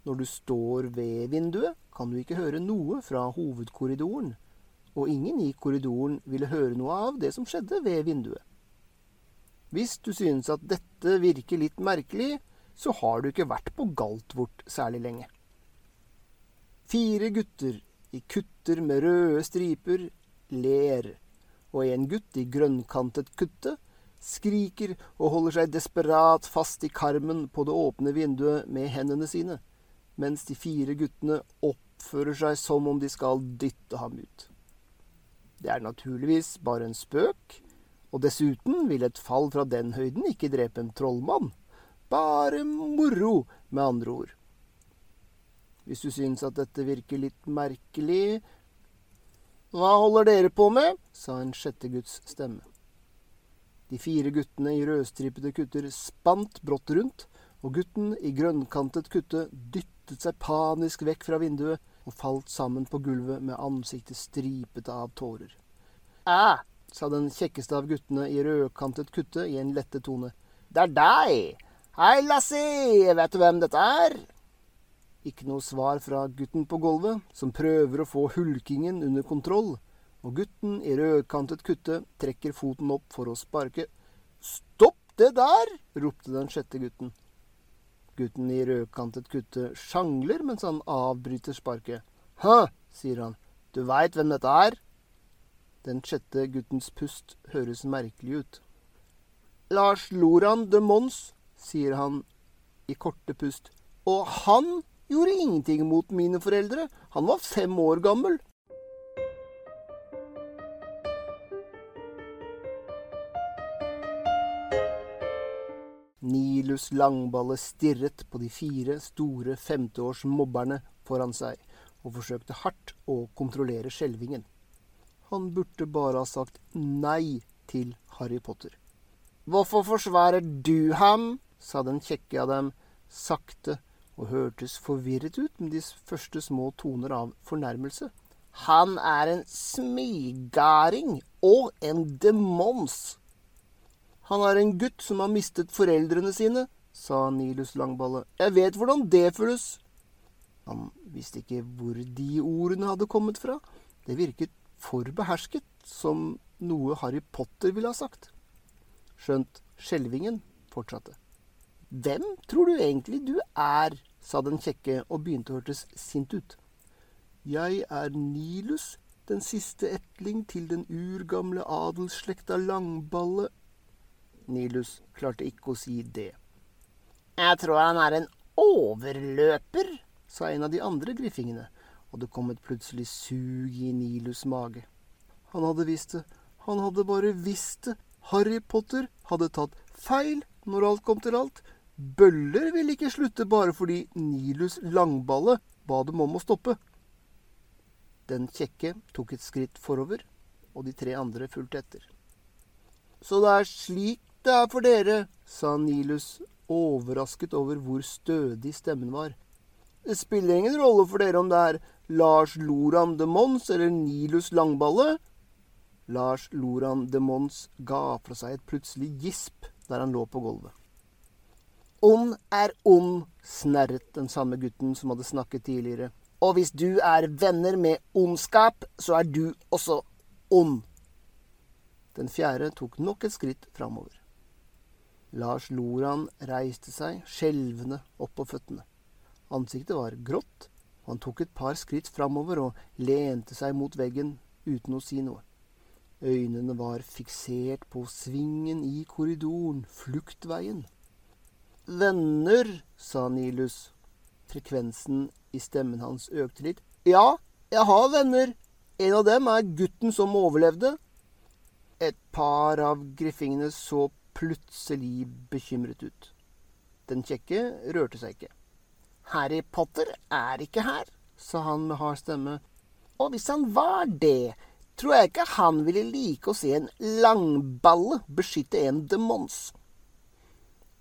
Når du står ved vinduet, kan du ikke høre noe fra hovedkorridoren, og ingen i korridoren ville høre noe av det som skjedde ved vinduet. Hvis du synes at dette virker litt merkelig, så har du ikke vært på Galtvort særlig lenge. Fire gutter i kutter med røde striper ler, og en gutt i grønnkantet kutte skriker og holder seg desperat fast i karmen på det åpne vinduet med hendene sine, mens de fire guttene oppfører seg som om de skal dytte ham ut. Det er naturligvis bare en spøk, og dessuten vil et fall fra den høyden ikke drepe en trollmann. Bare moro, med andre ord. Hvis du syns at dette virker litt merkelig Hva holder dere på med? sa en sjette Guds stemme. De fire guttene i rødstripete kutter spant brått rundt, og gutten i grønnkantet kutte dyttet seg panisk vekk fra vinduet og falt sammen på gulvet med ansiktet stripete av tårer. Æ, sa den kjekkeste av guttene i rødkantet kutte i en lette tone. Det er deg! Hei, Lassie, vet du hvem dette er? Ikke noe svar fra gutten på gulvet, som prøver å få hulkingen under kontroll, og gutten i rødkantet kutte trekker foten opp for å sparke. Stopp det der! ropte den sjette gutten. Gutten i rødkantet kutte sjangler mens han avbryter sparket. Hæ, sier han, du veit hvem dette er? Den sjette guttens pust høres merkelig ut. Lars Loran de Mons, sier han i korte pust. Og han gjorde ingenting mot mine foreldre. Han var fem år gammel. Nilus Langballe stirret på de fire store femteårsmobberne foran seg og forsøkte hardt å kontrollere skjelvingen. Han burde bare ha sagt nei til Harry Potter. Hvorfor forsvarer du ham? sa den kjekke av dem sakte og hørtes forvirret ut med de første små toner av fornærmelse. Han er en smigarding og en demons. Han er en gutt som har mistet foreldrene sine, sa Nilus Langballe. Jeg vet hvordan det føles. Han visste ikke hvor de ordene hadde kommet fra. Det virket for behersket, som noe Harry Potter ville ha sagt. Skjønt skjelvingen fortsatte. Hvem tror du egentlig du er? sa den kjekke og begynte å hørtes sint ut. Jeg er Nilus, den siste etling til den urgamle adelsslekta Langballe. Nilus klarte ikke å si det. Jeg tror han er en overløper, sa en av de andre griffingene, og det kom et plutselig sug i Nilus' mage. Han hadde visst det, han hadde bare visst det. Harry Potter hadde tatt feil når alt kom til alt. Bøller ville ikke slutte bare fordi Nilus Langballe ba dem om å stoppe. Den kjekke tok et skritt forover, og de tre andre fulgte etter. Så det er slik det er for dere, sa Nilus, overrasket over hvor stødig stemmen var. Det spiller ingen rolle for dere om det er Lars Loran de Mons eller Nilus Langballe. Lars Loran de Mons ga fra seg et plutselig gisp der han lå på gulvet. Ond er ond, snerret den samme gutten som hadde snakket tidligere. Og hvis du er venner med ondskap, så er du også ond. Den fjerde tok nok et skritt framover. Lars Loran reiste seg, skjelvende, opp på føttene. Ansiktet var grått, han tok et par skritt framover og lente seg mot veggen uten å si noe. Øynene var fiksert på svingen i korridoren, fluktveien. Venner, sa Nilus. Frekvensen i stemmen hans økte litt. Ja, jeg har venner. En av dem er gutten som overlevde. Et par av griffingene så plutselig bekymret ut. Den kjekke rørte seg ikke. Harry Potter er ikke her, sa han med hard stemme. Og hvis han var det, tror jeg ikke han ville like å se en langballe beskytte en demons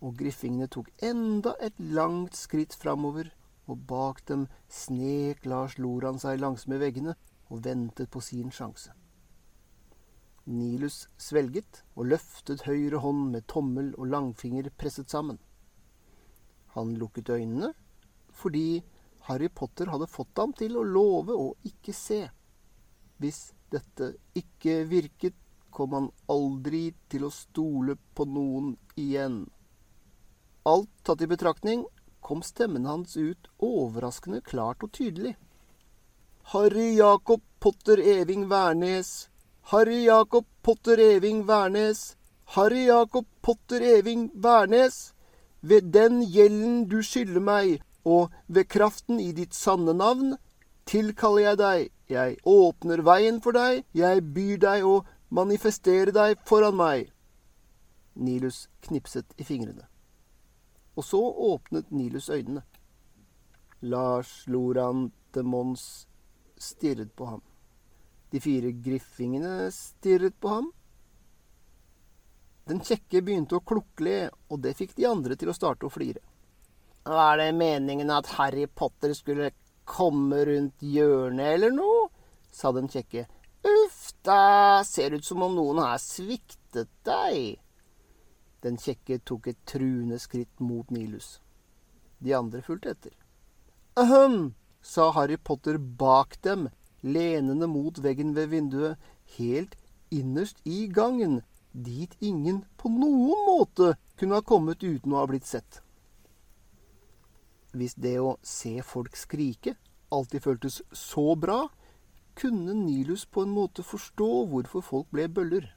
og griffingene tok enda et langt skritt framover, og bak dem snek Lars Loran seg langsmed veggene og ventet på sin sjanse. Nilus svelget og løftet høyre hånd med tommel og langfinger presset sammen. Han lukket øynene fordi Harry Potter hadde fått ham til å love å ikke se. Hvis dette ikke virket, kom han aldri til å stole på noen igjen. Alt tatt i betraktning kom stemmen hans ut overraskende klart og tydelig. Harry Jakob Potter Eving Wærnes. Harry Jakob Potter Eving Wærnes. Harry Jakob Potter Eving Wærnes. Ved den gjelden du skylder meg, og ved kraften i ditt sanne navn, tilkaller jeg deg, jeg åpner veien for deg, jeg byr deg å manifestere deg foran meg. Nilus knipset i fingrene. Og så åpnet Nilus øynene. Lars Loran de Mons stirret på ham. De fire griffingene stirret på ham. Den kjekke begynte å klukle, og det fikk de andre til å starte å flire. Var det meningen at Harry Potter skulle komme rundt hjørnet eller noe? sa den kjekke. Uff da, ser ut som om noen har sviktet deg. Den kjekke tok et truende skritt mot Nilus. De andre fulgte etter. Ahem, sa Harry Potter bak dem, lenende mot veggen ved vinduet, helt innerst i gangen, dit ingen på noen måte kunne ha kommet uten å ha blitt sett. Hvis det å se folk skrike alltid føltes så bra, kunne Nilus på en måte forstå hvorfor folk ble bøller.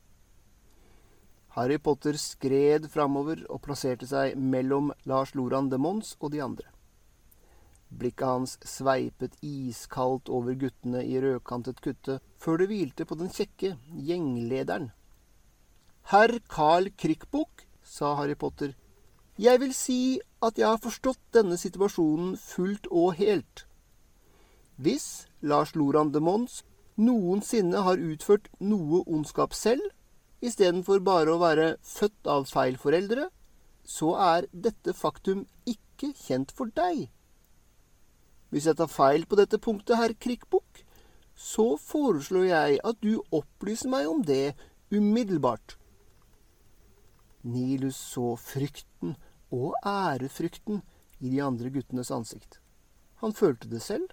Harry Potter skred framover og plasserte seg mellom Lars Loran de Mons og de andre. Blikket hans sveipet iskaldt over guttene i rødkantet kutte, før det hvilte på den kjekke gjenglederen. Herr Carl Krikkbukk, sa Harry Potter, jeg vil si at jeg har forstått denne situasjonen fullt og helt. Hvis Lars Loran de Mons noensinne har utført noe ondskap selv, istedenfor bare å være født av feil foreldre, så er dette faktum ikke kjent for deg. Hvis jeg tar feil på dette punktet, herr Krikkbukk, så foreslår jeg at du opplyser meg om det umiddelbart. Nilus så frykten og ærefrykten i de andre guttenes ansikt. Han følte det selv.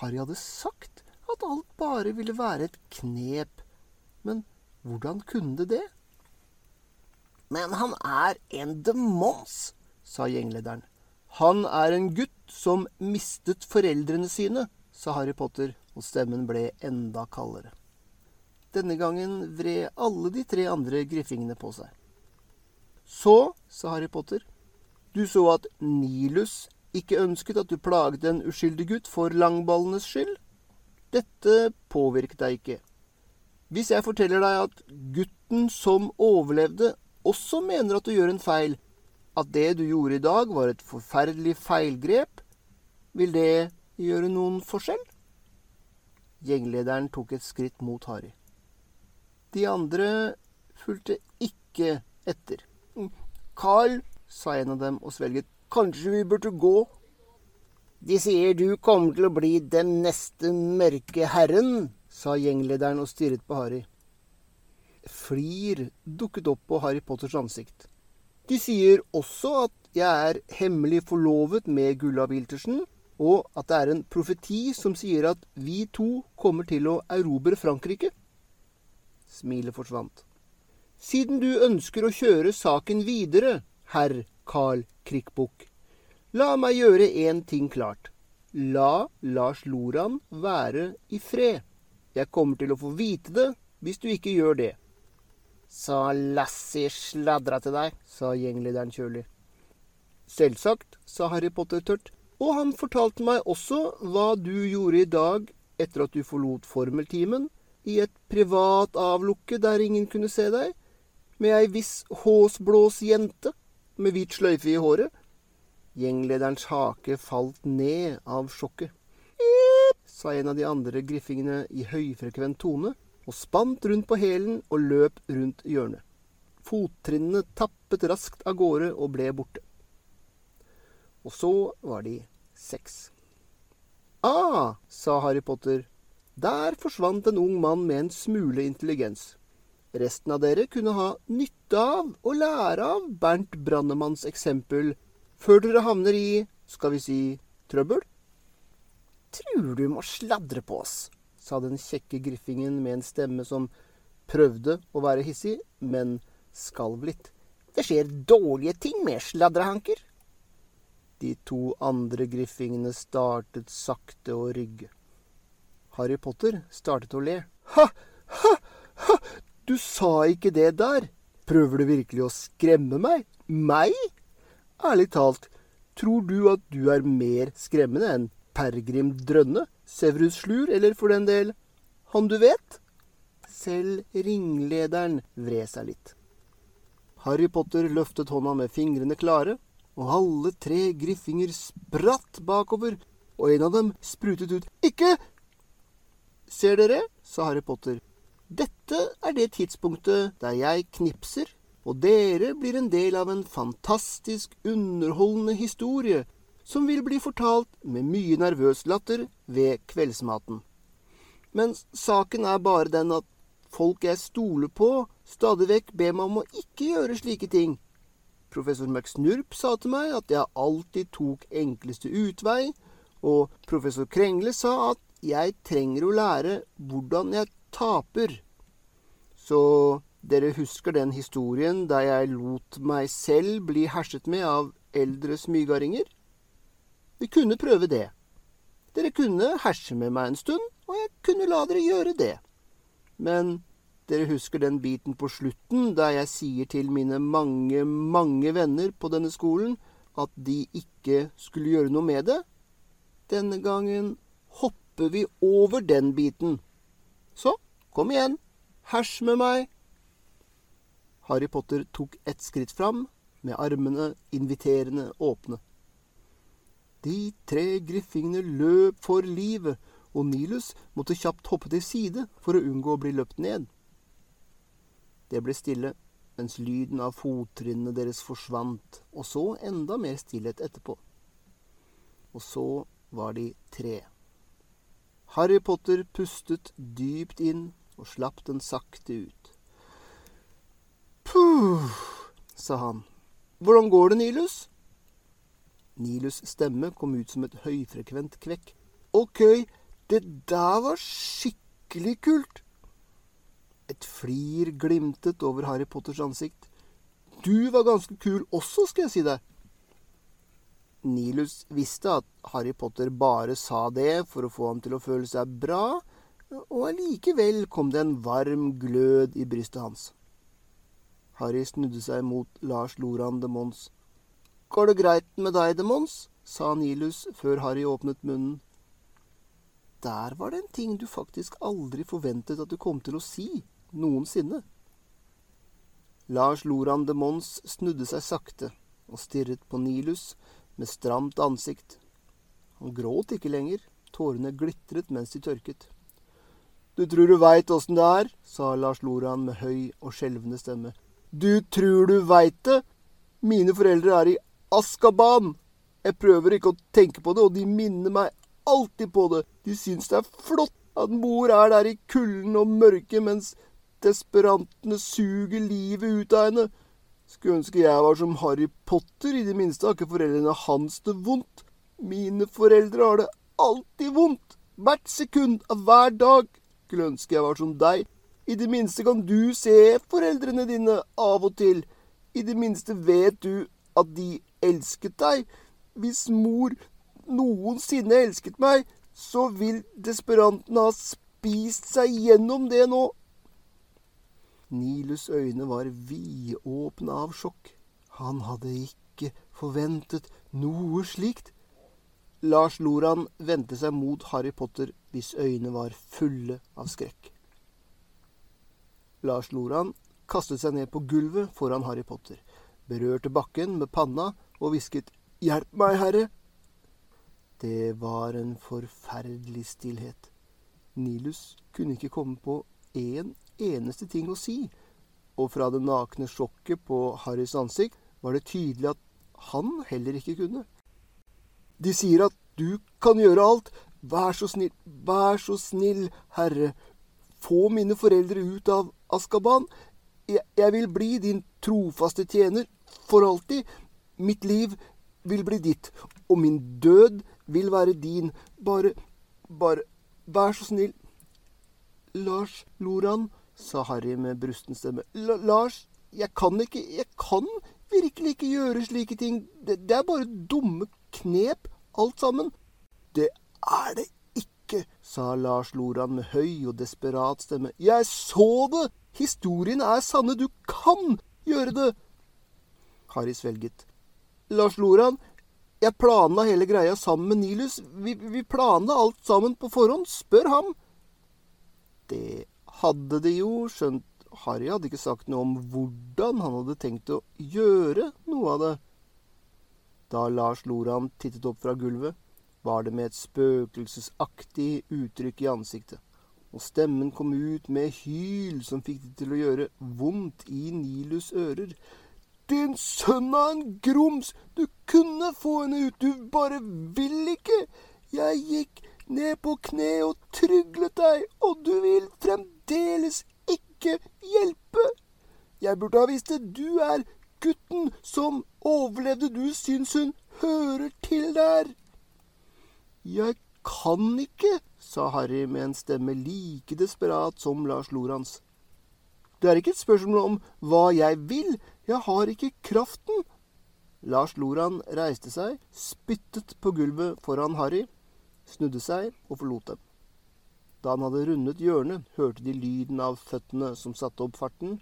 Harry hadde sagt at alt bare ville være et knep. Men hvordan kunne det det? Men han er en demons, sa gjenglederen. Han er en gutt som mistet foreldrene sine, sa Harry Potter, og stemmen ble enda kaldere. Denne gangen vred alle de tre andre griffingene på seg. Så, sa Harry Potter, du så at Nilus ikke ønsket at du plaget en uskyldig gutt for langballenes skyld. Dette påvirket deg ikke. Hvis jeg forteller deg at gutten som overlevde, også mener at du gjør en feil, at det du gjorde i dag var et forferdelig feilgrep, vil det gjøre noen forskjell? Gjenglederen tok et skritt mot Harry. De andre fulgte ikke etter. Carl, sa en av dem og svelget, Kanskje vi burde gå? De sier du kommer til å bli den neste mørke herren, sa gjenglederen og stirret på Harry. Flir dukket opp på Harry Potters ansikt. De sier også at jeg er hemmelig forlovet med Gulla Wiltersen, og at det er en profeti som sier at vi to kommer til å erobre Frankrike. Smilet forsvant. Siden du ønsker å kjøre saken videre, herr Carl Krikkbukk. La meg gjøre én ting klart. La Lars Loran være i fred. Jeg kommer til å få vite det hvis du ikke gjør det. Så Lassie sladra til deg, sa gjenglederen kjølig. Selvsagt, sa Harry Potter tørt, og han fortalte meg også hva du gjorde i dag etter at du forlot formeltimen, i et privat avlukke der ingen kunne se deg, med ei viss håsblås jente med hvit sløyfe i håret. Gjenglederens hake falt ned av sjokket. Sa en av de andre griffingene i høyfrekvent tone, og spant rundt på hælen og løp rundt hjørnet. Fottrinnene tappet raskt av gårde og ble borte. Og så var de seks. Ah, sa Harry Potter, der forsvant en ung mann med en smule intelligens. Resten av dere kunne ha nytte av og lære av Bernt Brannemanns eksempel før dere havner i, skal vi si, trøbbel. Trur du må sladre på oss, sa den kjekke griffingen med en stemme som prøvde å være hissig, men skalv litt. Det skjer dårlige ting med sladrehanker. De to andre griffingene startet sakte å rygge. Harry Potter startet å le. Ha, ha, ha, du sa ikke det der. Prøver du virkelig å skremme meg? Meg? Ærlig talt, tror du at du er mer skremmende enn Pergrim Drønne, Severus Slur, eller for den del han du vet? Selv ringlederen vred seg litt. Harry Potter løftet hånda med fingrene klare, og alle tre griffinger spratt bakover, og en av dem sprutet ut Ikke! Ser dere, sa Harry Potter, dette er det tidspunktet der jeg knipser, og dere blir en del av en fantastisk underholdende historie som vil bli fortalt med mye nervøs latter ved kveldsmaten. Men saken er bare den at folk jeg stoler på, stadig vekk ber meg om å ikke gjøre slike ting. Professor McSnurp sa til meg at jeg alltid tok enkleste utvei, og professor Krengle sa at jeg trenger å lære hvordan jeg taper. Så dere husker den historien der jeg lot meg selv bli herset med av eldre smygaringer? Vi kunne prøve det. Dere kunne herse med meg en stund, og jeg kunne la dere gjøre det. Men dere husker den biten på slutten der jeg sier til mine mange, mange venner på denne skolen at de ikke skulle gjøre noe med det? Denne gangen hopper vi over den biten. Så, kom igjen, hersj med meg. Harry Potter tok ett skritt fram, med armene inviterende åpne. De tre griffingene løp for livet, og Nilus måtte kjapt hoppe til side for å unngå å bli løpt ned. Det ble stille mens lyden av fottrinnene deres forsvant, og så enda mer stillhet etterpå. Og så var de tre. Harry Potter pustet dypt inn og slapp den sakte ut. Puh, sa han. Hvordan går det, Nilus? Nilus' stemme kom ut som et høyfrekvent kvekk. Ok, det der var skikkelig kult. Et flir glimtet over Harry Potters ansikt. Du var ganske kul også, skal jeg si deg. Nilus visste at Harry Potter bare sa det for å få ham til å føle seg bra, og allikevel kom det en varm glød i brystet hans. Harry snudde seg mot Lars Loran de Mons. Går det greit med deg, Demons? sa Nilus før Harry åpnet munnen. Der var det en ting du faktisk aldri forventet at du kom til å si, noensinne. Lars Loran de Mons snudde seg sakte og stirret på Nilus med stramt ansikt. Han gråt ikke lenger, tårene glitret mens de tørket. Du tror du veit åssen det er, sa Lars Loran med høy og skjelvende stemme. Du tror du veit det? Mine foreldre er i Askaban! Jeg prøver ikke å tenke på det, og de minner meg alltid på det. De syns det er flott at mor er der i kulden og mørket mens desperantene suger livet ut av henne. Skulle ønske jeg var som Harry Potter, i det minste har ikke foreldrene hans det vondt. Mine foreldre har det alltid vondt, hvert sekund av hver dag. Skulle ønske jeg var som deg. I det minste kan du se foreldrene dine av og til. I det minste vet du at de elsket deg. Hvis mor noensinne elsket meg, så vil desperanten ha spist seg gjennom det nå. Nilus' øyne var vidåpne av sjokk. Han hadde ikke forventet noe slikt. Lars Loran vendte seg mot Harry Potter, hvis øyne var fulle av skrekk. Lars Loran kastet seg ned på gulvet foran Harry Potter, berørte bakken med panna og hvisket Hjelp meg, Herre! Det var en forferdelig stillhet. Nilus kunne ikke komme på én en eneste ting å si, og fra det nakne sjokket på Harrys ansikt var det tydelig at han heller ikke kunne. De sier at du kan gjøre alt. Vær så snill, vær så snill, herre. Få mine foreldre ut av Askaban. Jeg, jeg vil bli din trofaste tjener for alltid. Mitt liv vil bli ditt, og min død vil være din. Bare, bare, vær så snill. Lars Loran, sa Harry med brusten stemme. Lars, jeg kan ikke, jeg kan virkelig ikke gjøre slike ting. Det, det er bare dumme knep, alt sammen. Det er det ikke, sa Lars Loran med høy og desperat stemme. Jeg så det! Historien er sanne. Du kan gjøre det! Harry svelget. Lars Loran, Jeg planla hele greia sammen med Nilus. Vi, vi planla alt sammen på forhånd. Spør ham. Det hadde de jo, skjønt Harry hadde ikke sagt noe om hvordan han hadde tenkt å gjøre noe av det. Da Lars Loran tittet opp fra gulvet, var det med et spøkelsesaktig uttrykk i ansiktet, og stemmen kom ut med hyl som fikk det til å gjøre vondt i Nilus ører. Din sønn av en grums! Du kunne få henne ut, du bare vil ikke! Jeg gikk ned på kne og tryglet deg, og du vil fremdeles ikke hjelpe! Jeg burde ha visst det. Du er gutten som overlevde. Du syns hun hører til der. Jeg kan ikke, sa Harry med en stemme like desperat som Lars Lorans. Det er ikke et spørsmål om hva jeg vil, jeg har ikke kraften. Lars Loran reiste seg, spyttet på gulvet foran Harry, snudde seg og forlot dem. Da han hadde rundet hjørnet, hørte de lyden av føttene som satte opp farten,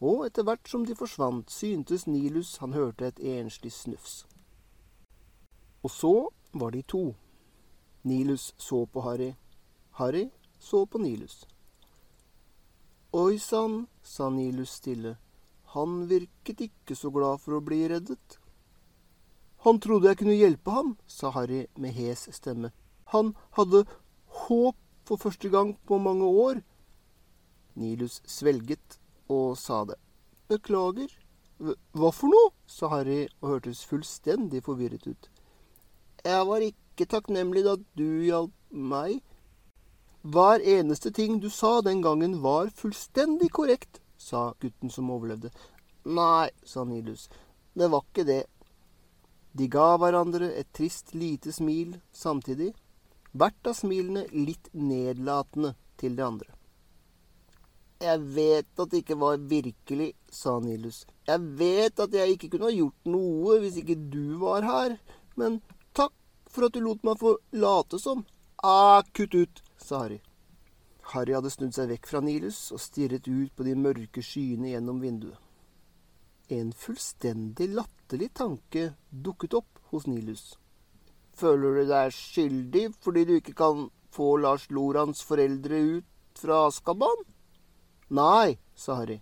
og etter hvert som de forsvant, syntes Nilus han hørte et enslig snufs. Og så var de to. Nilus så på Harry. Harry så på Nilus. Oi sann, sa Nilus stille. Han virket ikke så glad for å bli reddet. Han trodde jeg kunne hjelpe ham, sa Harry med hes stemme. Han hadde håp for første gang på mange år. Nilus svelget og sa det. Beklager. Hva for noe? sa Harry og hørtes fullstendig forvirret ut. Jeg var ikke takknemlig da du hjalp meg. Hver eneste ting du sa den gangen var fullstendig korrekt, sa gutten som overlevde. Nei, sa Nilus, det var ikke det. De ga hverandre et trist lite smil samtidig, hvert av smilene litt nedlatende til det andre. Jeg vet at det ikke var virkelig, sa Nilus. Jeg vet at jeg ikke kunne ha gjort noe hvis ikke du var her, men takk for at du lot meg få late som. Ah, kutt ut, sa Harry. Harry hadde snudd seg vekk fra Nilus og stirret ut på de mørke skyene gjennom vinduet. En fullstendig latterlig tanke dukket opp hos Nilus. Føler du deg skyldig fordi du ikke kan få Lars Lorans foreldre ut fra Askaban? Nei, sa Harry.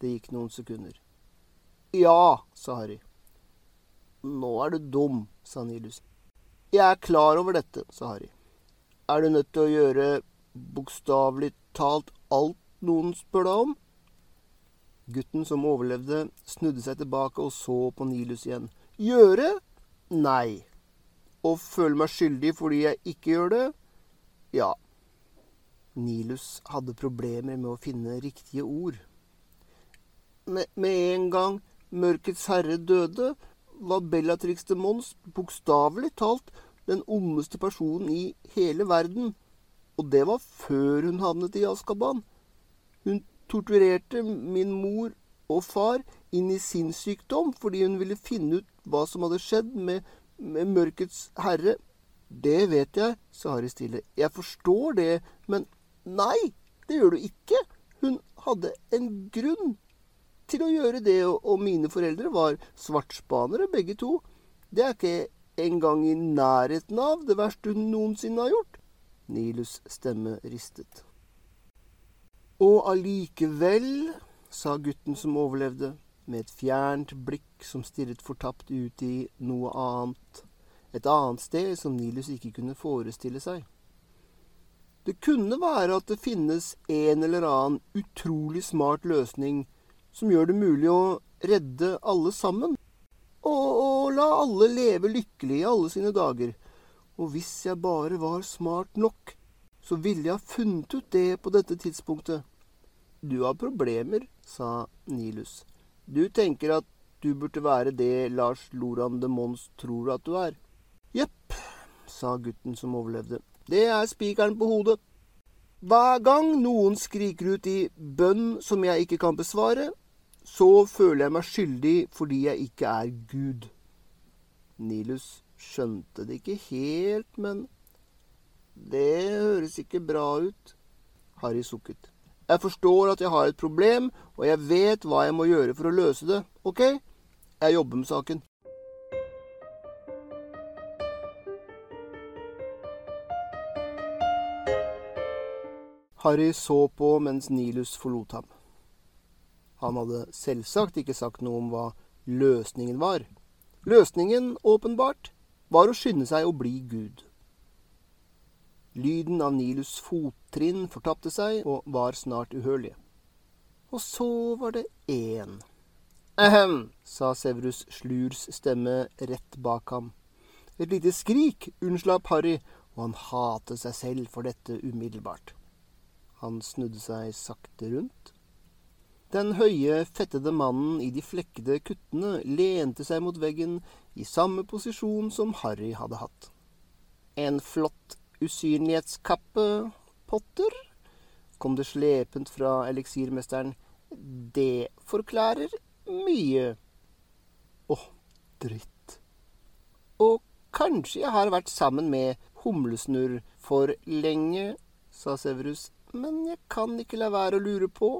Det gikk noen sekunder. Ja, sa Harry. Nå er du dum, sa Nilus. Jeg er klar over dette, sa Harry. Er du nødt til å gjøre bokstavelig talt alt noen spør deg om? Gutten som overlevde, snudde seg tilbake og så på Nilus igjen. Gjøre? Nei. Og føle meg skyldig fordi jeg ikke gjør det? Ja. Nilus hadde problemer med å finne riktige ord. Med, en gang Mørkets herre døde, var Bellatrix de Mons bokstavelig talt den ondeste personen i hele verden. Og det var før hun havnet i Askaban. Hun torturerte min mor og far inn i sinnssykdom fordi hun ville finne ut hva som hadde skjedd med, med Mørkets herre. Det vet jeg, sa Harry stille. Jeg forstår det, men Nei, det gjør du ikke. Hun hadde en grunn til å gjøre det, og mine foreldre var svartspanere, begge to. Det er ikke engang i nærheten av det verste hun noensinne har gjort. Nilus' stemme ristet. Og allikevel, sa gutten som overlevde, med et fjernt blikk som stirret fortapt ut i noe annet, et annet sted som Nilus ikke kunne forestille seg. Det kunne være at det finnes en eller annen utrolig smart løsning som gjør det mulig å redde alle sammen. Og, og la alle leve lykkelig i alle sine dager. Og hvis jeg bare var smart nok, så ville jeg ha funnet ut det på dette tidspunktet. Du har problemer, sa Nilus. Du tenker at du burde være det Lars Loran de Mons tror at du er. Jepp, sa gutten som overlevde. Det er spikeren på hodet. Hver gang noen skriker ut i bønn som jeg ikke kan besvare, så føler jeg meg skyldig fordi jeg ikke er Gud. Nilus Skjønte det ikke helt, men det høres ikke bra ut. Harry sukket. Jeg forstår at jeg har et problem, og jeg vet hva jeg må gjøre for å løse det. OK? Jeg jobber med saken. Harry så på mens Nilus forlot ham. Han hadde selvsagt ikke sagt noe om hva løsningen var. Løsningen, åpenbart, var å skynde seg å bli Gud. Lyden av Nilus' fottrinn fortapte seg og var snart uhørlige. Og så var det én. Ahem, sa Severus Slurs stemme rett bak ham. Et lite skrik unnslapp Harry, og han hatet seg selv for dette umiddelbart. Han snudde seg sakte rundt. Den høye, fettede mannen i de flekkede kuttene lente seg mot veggen i samme posisjon som Harry hadde hatt. En flott usynlighetskappe, Potter? kom det slepent fra eliksirmesteren. Det forklarer mye. Å, dritt. Og kanskje jeg har vært sammen med Humlesnurr for lenge, sa Severus, men jeg kan ikke la være å lure på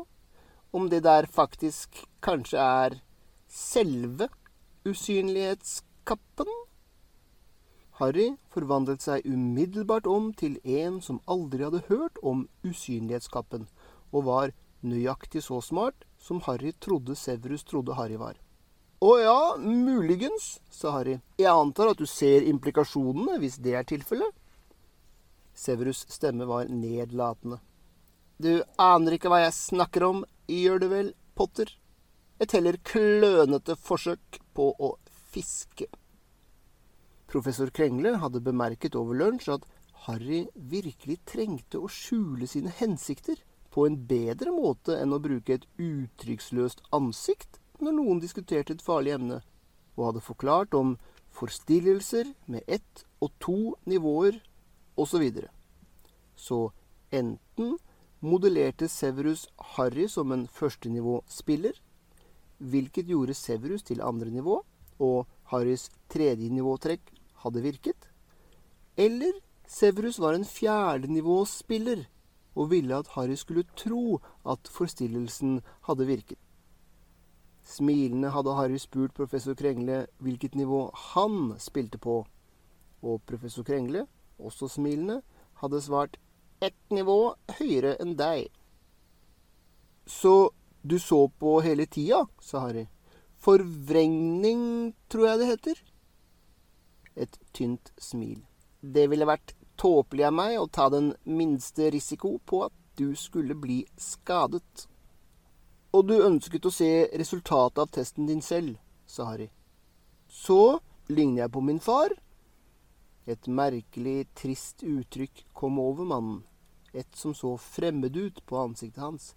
om det der faktisk kanskje er selve usynlighetskappen? Harry forvandlet seg umiddelbart om til en som aldri hadde hørt om usynlighetskappen, og var nøyaktig så smart som Harry trodde Severus trodde Harry var. Å ja, muligens, sa Harry. Jeg antar at du ser implikasjonene, hvis det er tilfellet. Severus' stemme var nedlatende. Du aner ikke hva jeg snakker om, gjør du vel, Potter? Et heller klønete forsøk på å fiske. Professor Krengle hadde bemerket over lunsj at Harry virkelig trengte å skjule sine hensikter på en bedre måte enn å bruke et uttrykksløst ansikt når noen diskuterte et farlig emne, og hadde forklart om forstillelser med ett og to nivåer osv. Så, videre. så enten modellerte Severus Harry som en førstenivåspiller, hvilket gjorde Severus til andre nivå, og Harrys tredje nivåtrekk hadde virket. Eller Severus var en fjerdenivåspiller og ville at Harry skulle tro at forstillelsen hadde virket. Smilende hadde Harry spurt professor Krengle hvilket nivå han spilte på, og professor Krengle, også smilende, hadde svart ett nivå høyere enn deg. Så du så på hele tida, sa Harry. Forvrengning, tror jeg det heter. Et tynt smil. Det ville vært tåpelig av meg å ta den minste risiko på at du skulle bli skadet. Og du ønsket å se resultatet av testen din selv, sa Harry. Så ligner jeg på min far. Et merkelig, trist uttrykk kom over mannen, et som så fremmed ut på ansiktet hans.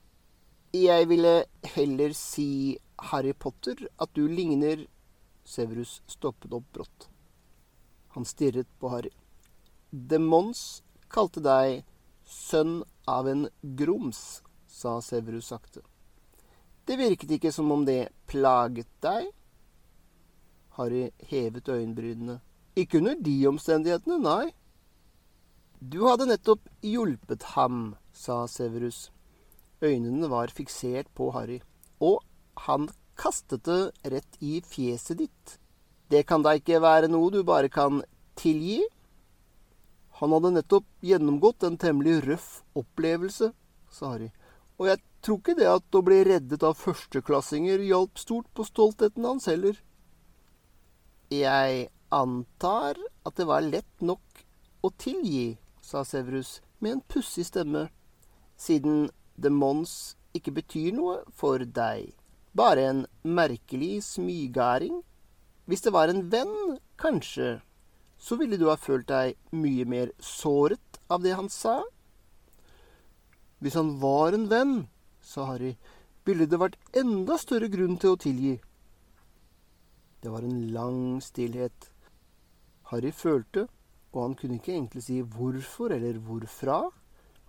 Jeg ville heller si, Harry Potter, at du ligner Severus stoppet opp brått. Han stirret på Harry. Demons kalte deg sønn av en grums, sa Severus sakte. Det virket ikke som om det plaget deg. Harry hevet øyenbrynene. Ikke under de omstendighetene, nei. Du hadde nettopp hjulpet ham, sa Severus. Øynene var fiksert på Harry, og han kastet det rett i fjeset ditt. Det kan da ikke være noe du bare kan tilgi? Han hadde nettopp gjennomgått en temmelig røff opplevelse, sa Harry. Og jeg tror ikke det at å bli reddet av førsteklassinger hjalp stort på stoltheten hans heller. Jeg antar at det var lett nok å tilgi, sa Severus med en pussig stemme, siden The Mons ikke betyr noe for deg. Bare en merkelig smygæring. Hvis det var en venn, kanskje så ville du ha følt deg mye mer såret av det han sa. Hvis han var en venn, sa Harry, ville det vært enda større grunn til å tilgi. Det var en lang stillhet. Harry følte, og han kunne ikke egentlig si hvorfor eller hvorfra,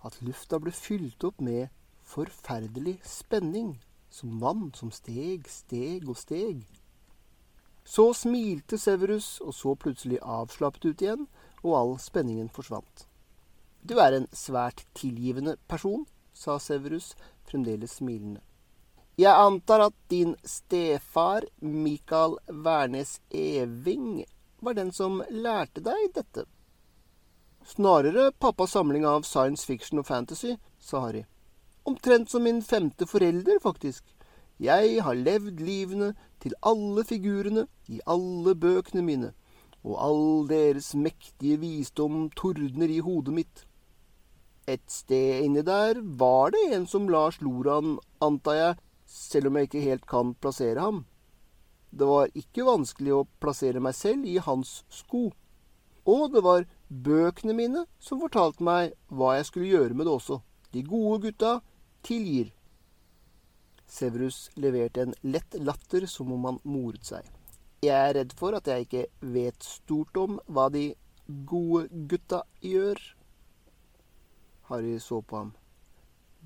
at lufta ble fylt opp med forferdelig spenning, som vann som steg, steg og steg. Så smilte Severus, og så plutselig avslappet ut igjen, og all spenningen forsvant. Du er en svært tilgivende person, sa Severus, fremdeles smilende. Jeg antar at din stefar, Mikael Wærnes Eving, var den som lærte deg dette? Snarere pappas samling av science fiction og fantasy, sa Harry. Omtrent som min femte forelder, faktisk. Jeg har levd livene til alle figurene i alle bøkene mine, og all deres mektige visdom tordner i hodet mitt. Et sted inni der var det en som Lars Loran, antar jeg, selv om jeg ikke helt kan plassere ham. Det var ikke vanskelig å plassere meg selv i hans sko. Og det var bøkene mine som fortalte meg hva jeg skulle gjøre med det også. De gode gutta tilgir. Severus leverte en lett latter som om han moret seg. Jeg er redd for at jeg ikke vet stort om hva de gode gutta gjør. Harry så på ham.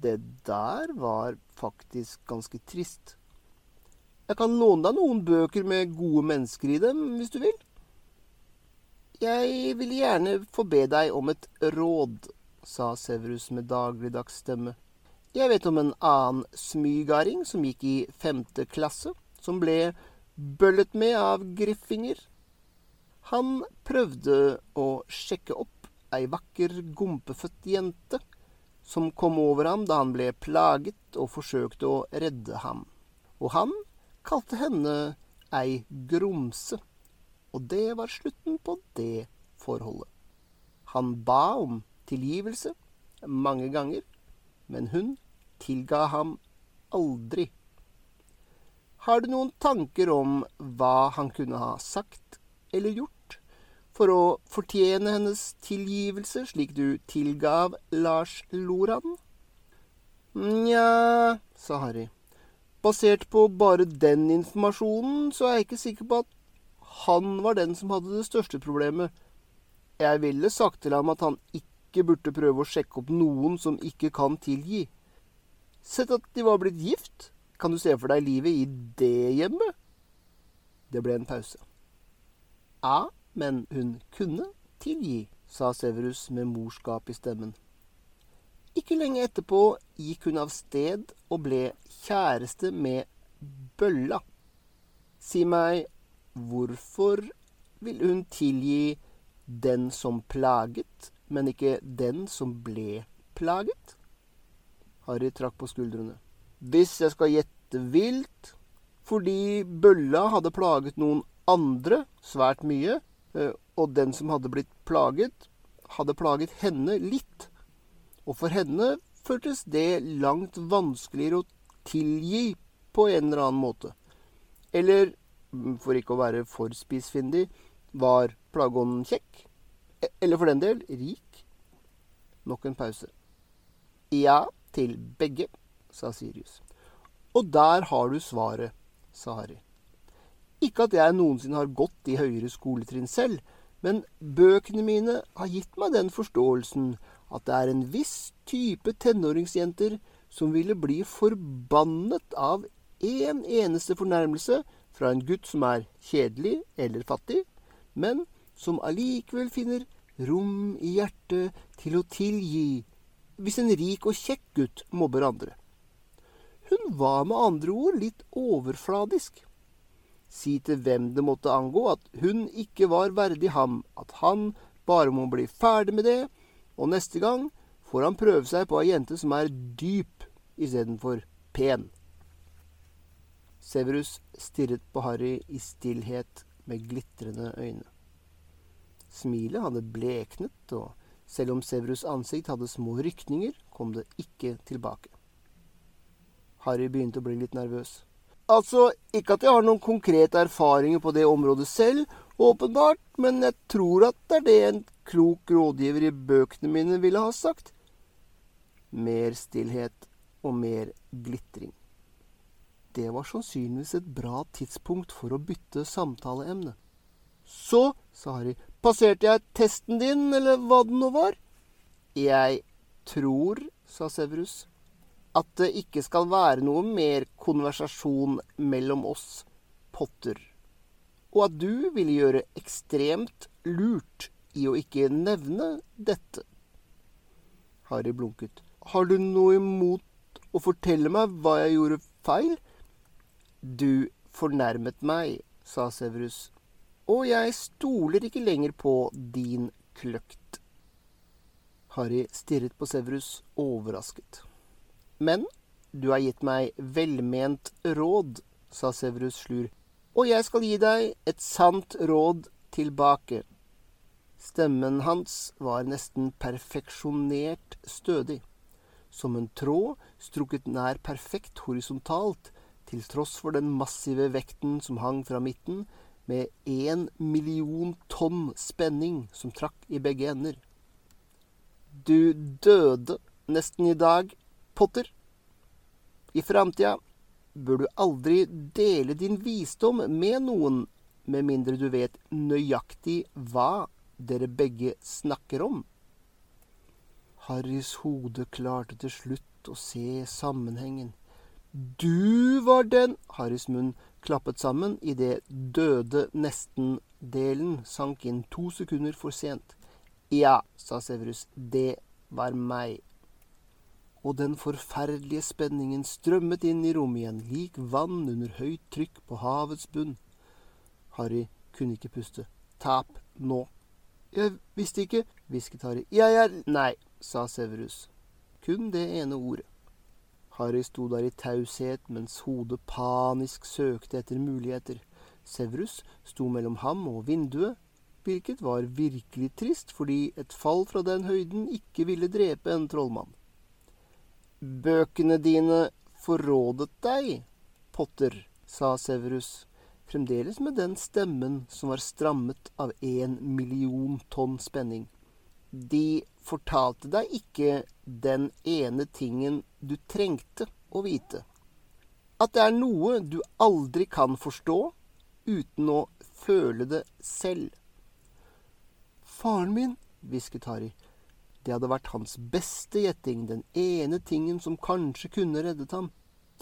Det der var faktisk ganske trist. Jeg kan låne deg noen bøker med gode mennesker i dem, hvis du vil. Jeg vil gjerne få be deg om et råd, sa Severus med dagligdags stemme. Jeg vet om en annen smygarding som gikk i femte klasse, som ble bøllet med av griffinger. Han prøvde å sjekke opp ei vakker, gompefødt jente som kom over ham da han ble plaget og forsøkte å redde ham. Og han kalte henne ei grumse. Og det var slutten på det forholdet. Han ba om tilgivelse mange ganger, men hun tilga ham aldri. Har du noen tanker om hva han kunne ha sagt eller gjort for å fortjene hennes tilgivelse, slik du tilgav Lars Loran? Nja, sa Harry. Basert på bare den informasjonen, så er jeg ikke sikker på at han var den som hadde det største problemet. Jeg ville sagt til ham at han ikke burde prøve å sjekke opp noen som ikke kan tilgi. Sett at de var blitt gift. Kan du se for deg livet i det hjemmet? Det ble en pause. Ja, men hun kunne tilgi, sa Severus med morskap i stemmen. Ikke lenge etterpå gikk hun av sted og ble kjæreste med Bølla. Si meg, Hvorfor vil hun tilgi den som plaget, men ikke den som ble plaget? Harry trakk på skuldrene. Hvis jeg skal gjette vilt fordi bølla hadde plaget noen andre svært mye, eh, og den som hadde blitt plaget, hadde plaget henne litt. Og for henne føltes det langt vanskeligere å tilgi på en eller annen måte. Eller for ikke å være for spissfindig, var plageånden kjekk? E, eller for den del rik? Nok en pause. Ja, til begge, sa Sirius. Og der har du svaret, sa Harry. Ikke at jeg noensinne har gått i høyere skoletrinn selv, men bøkene mine har gitt meg den forståelsen at det er en viss type tenåringsjenter som ville bli forbannet av én en eneste fornærmelse fra en gutt som er kjedelig eller fattig, men som allikevel finner rom i hjertet til å tilgi hvis en rik og kjekk gutt mobber andre. Hun var med andre ord litt overfladisk. Si til hvem det måtte angå at hun ikke var verdig ham, at han bare må bli ferdig med det, og neste gang får han prøve seg på ei jente som er dyp istedenfor pen. Severus stirret på Harry i stillhet med glitrende øyne. Smilet hadde bleknet, og selv om Severus' ansikt hadde små rykninger, kom det ikke tilbake. Harry begynte å bli litt nervøs. Altså, ikke at jeg har noen konkrete erfaringer på det området selv, åpenbart, men jeg tror at det er det en klok rådgiver i bøkene mine ville ha sagt. Mer stillhet og mer glitring. Det var sannsynligvis et bra tidspunkt for å bytte samtaleemne. Så, sa Harry, passerte jeg testen din, eller hva det nå var? Jeg tror, sa Severus, at det ikke skal være noe mer konversasjon mellom oss Potter, og at du ville gjøre ekstremt lurt i å ikke nevne dette. Harry blunket. Har du noe imot å fortelle meg hva jeg gjorde feil? Du fornærmet meg, sa Severus, og jeg stoler ikke lenger på din kløkt. Harry stirret på Severus, overrasket. Men du har gitt meg velment råd, sa Severus slur, og jeg skal gi deg et sant råd tilbake. Stemmen hans var nesten perfeksjonert stødig, som en tråd strukket nær perfekt horisontalt, til tross for den massive vekten som hang fra midten, med én million tonn spenning som trakk i begge ender. Du døde nesten i dag, Potter. I framtida bør du aldri dele din visdom med noen, med mindre du vet nøyaktig hva dere begge snakker om. Harrys hode klarte til slutt å se sammenhengen. Du var den Harrys munn klappet sammen idet døde nesten-delen sank inn to sekunder for sent. Ja, sa Severus, det var meg. Og den forferdelige spenningen strømmet inn i rommet igjen, lik vann under høyt trykk på havets bunn. Harry kunne ikke puste. Tap nå. Jeg visste ikke, hvisket Harry. Jeg er Nei, sa Severus. Kun det ene ordet. Harry sto der i taushet mens hodet panisk søkte etter muligheter. Severus sto mellom ham og vinduet, hvilket var virkelig trist fordi et fall fra den høyden ikke ville drepe en trollmann. Bøkene dine forrådet deg, Potter, sa Severus, fremdeles med den stemmen som var strammet av en million tonn spenning. De fortalte deg ikke den ene tingen du trengte å vite. At det er noe du aldri kan forstå uten å føle det selv. Faren min, hvisket Harry. Det hadde vært hans beste gjetting, den ene tingen som kanskje kunne reddet ham.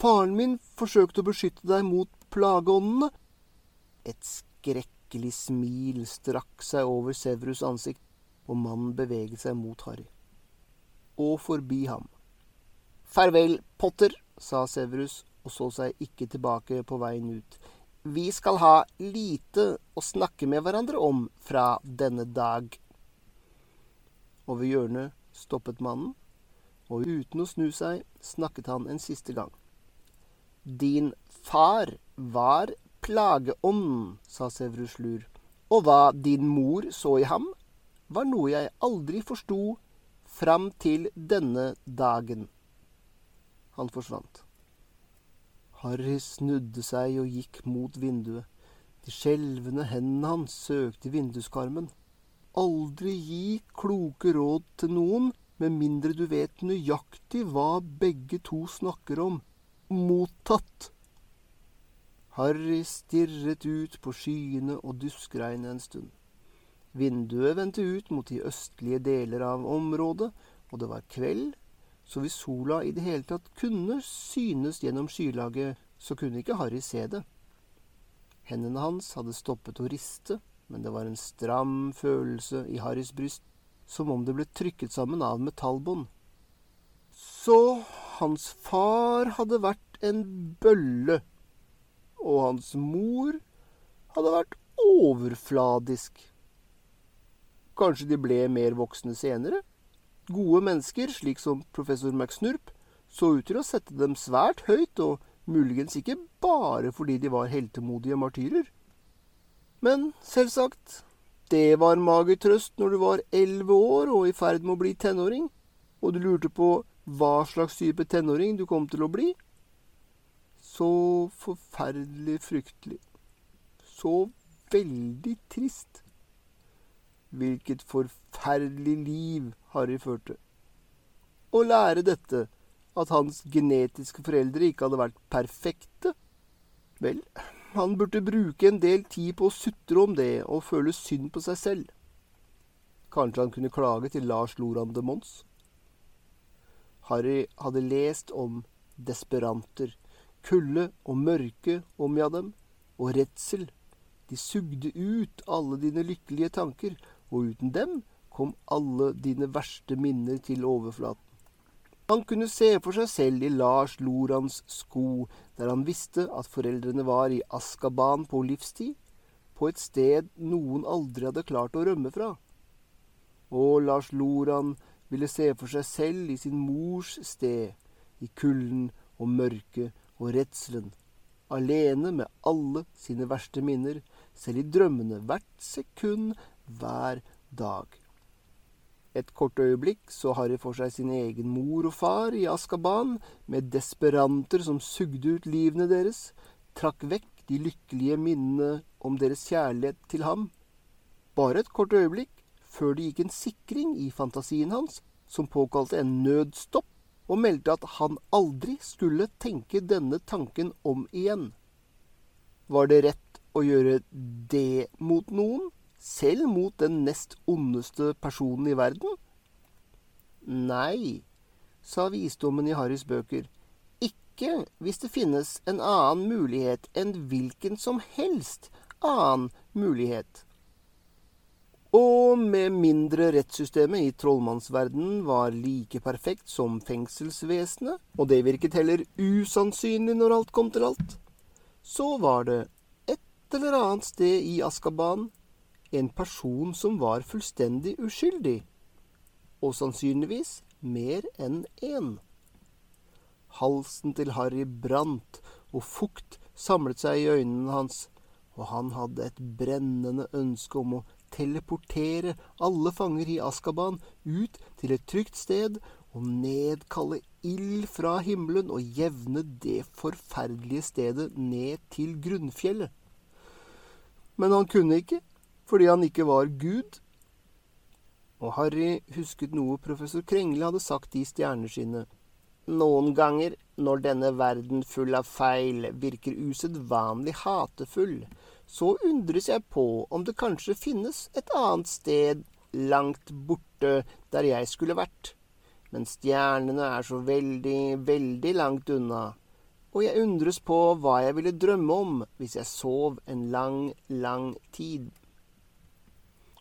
Faren min forsøkte å beskytte deg mot plageåndene. Et skrekkelig smil strakk seg over Severus' ansikt og mannen beveget seg mot Harry. Og forbi ham. Farvel, Potter, sa Severus og så seg ikke tilbake på veien ut. Vi skal ha lite å snakke med hverandre om fra denne dag. Over hjørnet stoppet mannen, og uten å snu seg snakket han en siste gang. Din far var plageånden, sa Severus lur, og hva din mor så i ham, var noe jeg aldri forsto fram til denne dagen. Han forsvant. Harry snudde seg og gikk mot vinduet. De skjelvende hendene hans søkte vinduskarmen. Aldri gi kloke råd til noen med mindre du vet nøyaktig hva begge to snakker om. Mottatt. Harry stirret ut på skyene og duskregnet en stund. Vinduet vendte ut mot de østlige deler av området, og det var kveld, så hvis sola i det hele tatt kunne synes gjennom skylaget, så kunne ikke Harry se det. Hendene hans hadde stoppet å riste, men det var en stram følelse i Harrys bryst, som om det ble trykket sammen av metallbånd. Så hans far hadde vært en bølle, og hans mor hadde vært overfladisk. Kanskje de ble mer voksne senere? Gode mennesker, slik som professor McSnurp, så ut til å sette dem svært høyt, og muligens ikke bare fordi de var heltemodige martyrer. Men selvsagt, det var mager trøst når du var elleve år og i ferd med å bli tenåring, og du lurte på hva slags type tenåring du kom til å bli. Så forferdelig fryktelig. Så veldig trist. Hvilket forferdelig liv Harry førte. Å lære dette, at hans genetiske foreldre ikke hadde vært perfekte Vel, han burde bruke en del tid på å sutre om det og føle synd på seg selv. Kanskje han kunne klage til Lars Loran de Mons? Harry hadde lest om desperanter, kulde og mørke omga dem, og redsel. De sugde ut alle dine lykkelige tanker og uten dem kom alle dine verste minner til overflaten. Han kunne se for seg selv i Lars Lorans sko, der han visste at foreldrene var i Askaban på livstid, på et sted noen aldri hadde klart å rømme fra. Og Lars Loran ville se for seg selv i sin mors sted, i kulden og mørket og redselen, alene med alle sine verste minner, selv i drømmene hvert sekund, hver dag. Et kort øyeblikk så har de for seg sin egen mor og far i Askaban, med desperanter som sugde ut livene deres, trakk vekk de lykkelige minnene om deres kjærlighet til ham. Bare et kort øyeblikk, før det gikk en sikring i fantasien hans, som påkalte en nødstopp, og meldte at han aldri skulle tenke denne tanken om igjen. Var det rett å gjøre det mot noen, selv mot den nest ondeste personen i verden? Nei, sa visdommen i Harrys bøker, ikke hvis det finnes en annen mulighet enn hvilken som helst annen mulighet. Og med mindre rettssystemet i trollmannsverdenen var like perfekt som fengselsvesenet, og det virket heller usannsynlig når alt kom til alt, så var det et eller annet sted i Askaban en person som var fullstendig uskyldig, og sannsynligvis mer enn én. Halsen til Harry brant, og fukt samlet seg i øynene hans, og han hadde et brennende ønske om å teleportere alle fanger i Askaban ut til et trygt sted og nedkalle ild fra himmelen og jevne det forferdelige stedet ned til grunnfjellet. Men han kunne ikke, fordi han ikke var Gud. Og Harry husket noe professor Krengle hadde sagt i Stjerneskinnet. Noen ganger, når denne verden full av feil virker usedvanlig hatefull, så undres jeg på om det kanskje finnes et annet sted langt borte der jeg skulle vært. Men stjernene er så veldig, veldig langt unna, og jeg undres på hva jeg ville drømme om hvis jeg sov en lang, lang tid.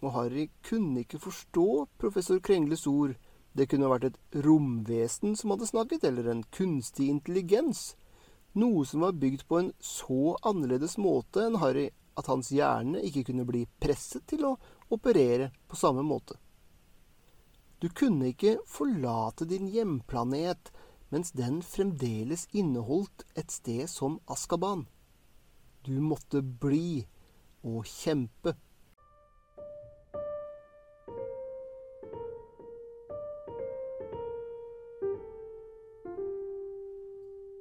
Og Harry kunne ikke forstå professor Krengles ord. Det kunne vært et romvesen som hadde snakket, eller en kunstig intelligens. Noe som var bygd på en så annerledes måte enn Harry at hans hjerne ikke kunne bli presset til å operere på samme måte. Du kunne ikke forlate din hjemplanet mens den fremdeles inneholdt et sted som Askaban. Du måtte bli og kjempe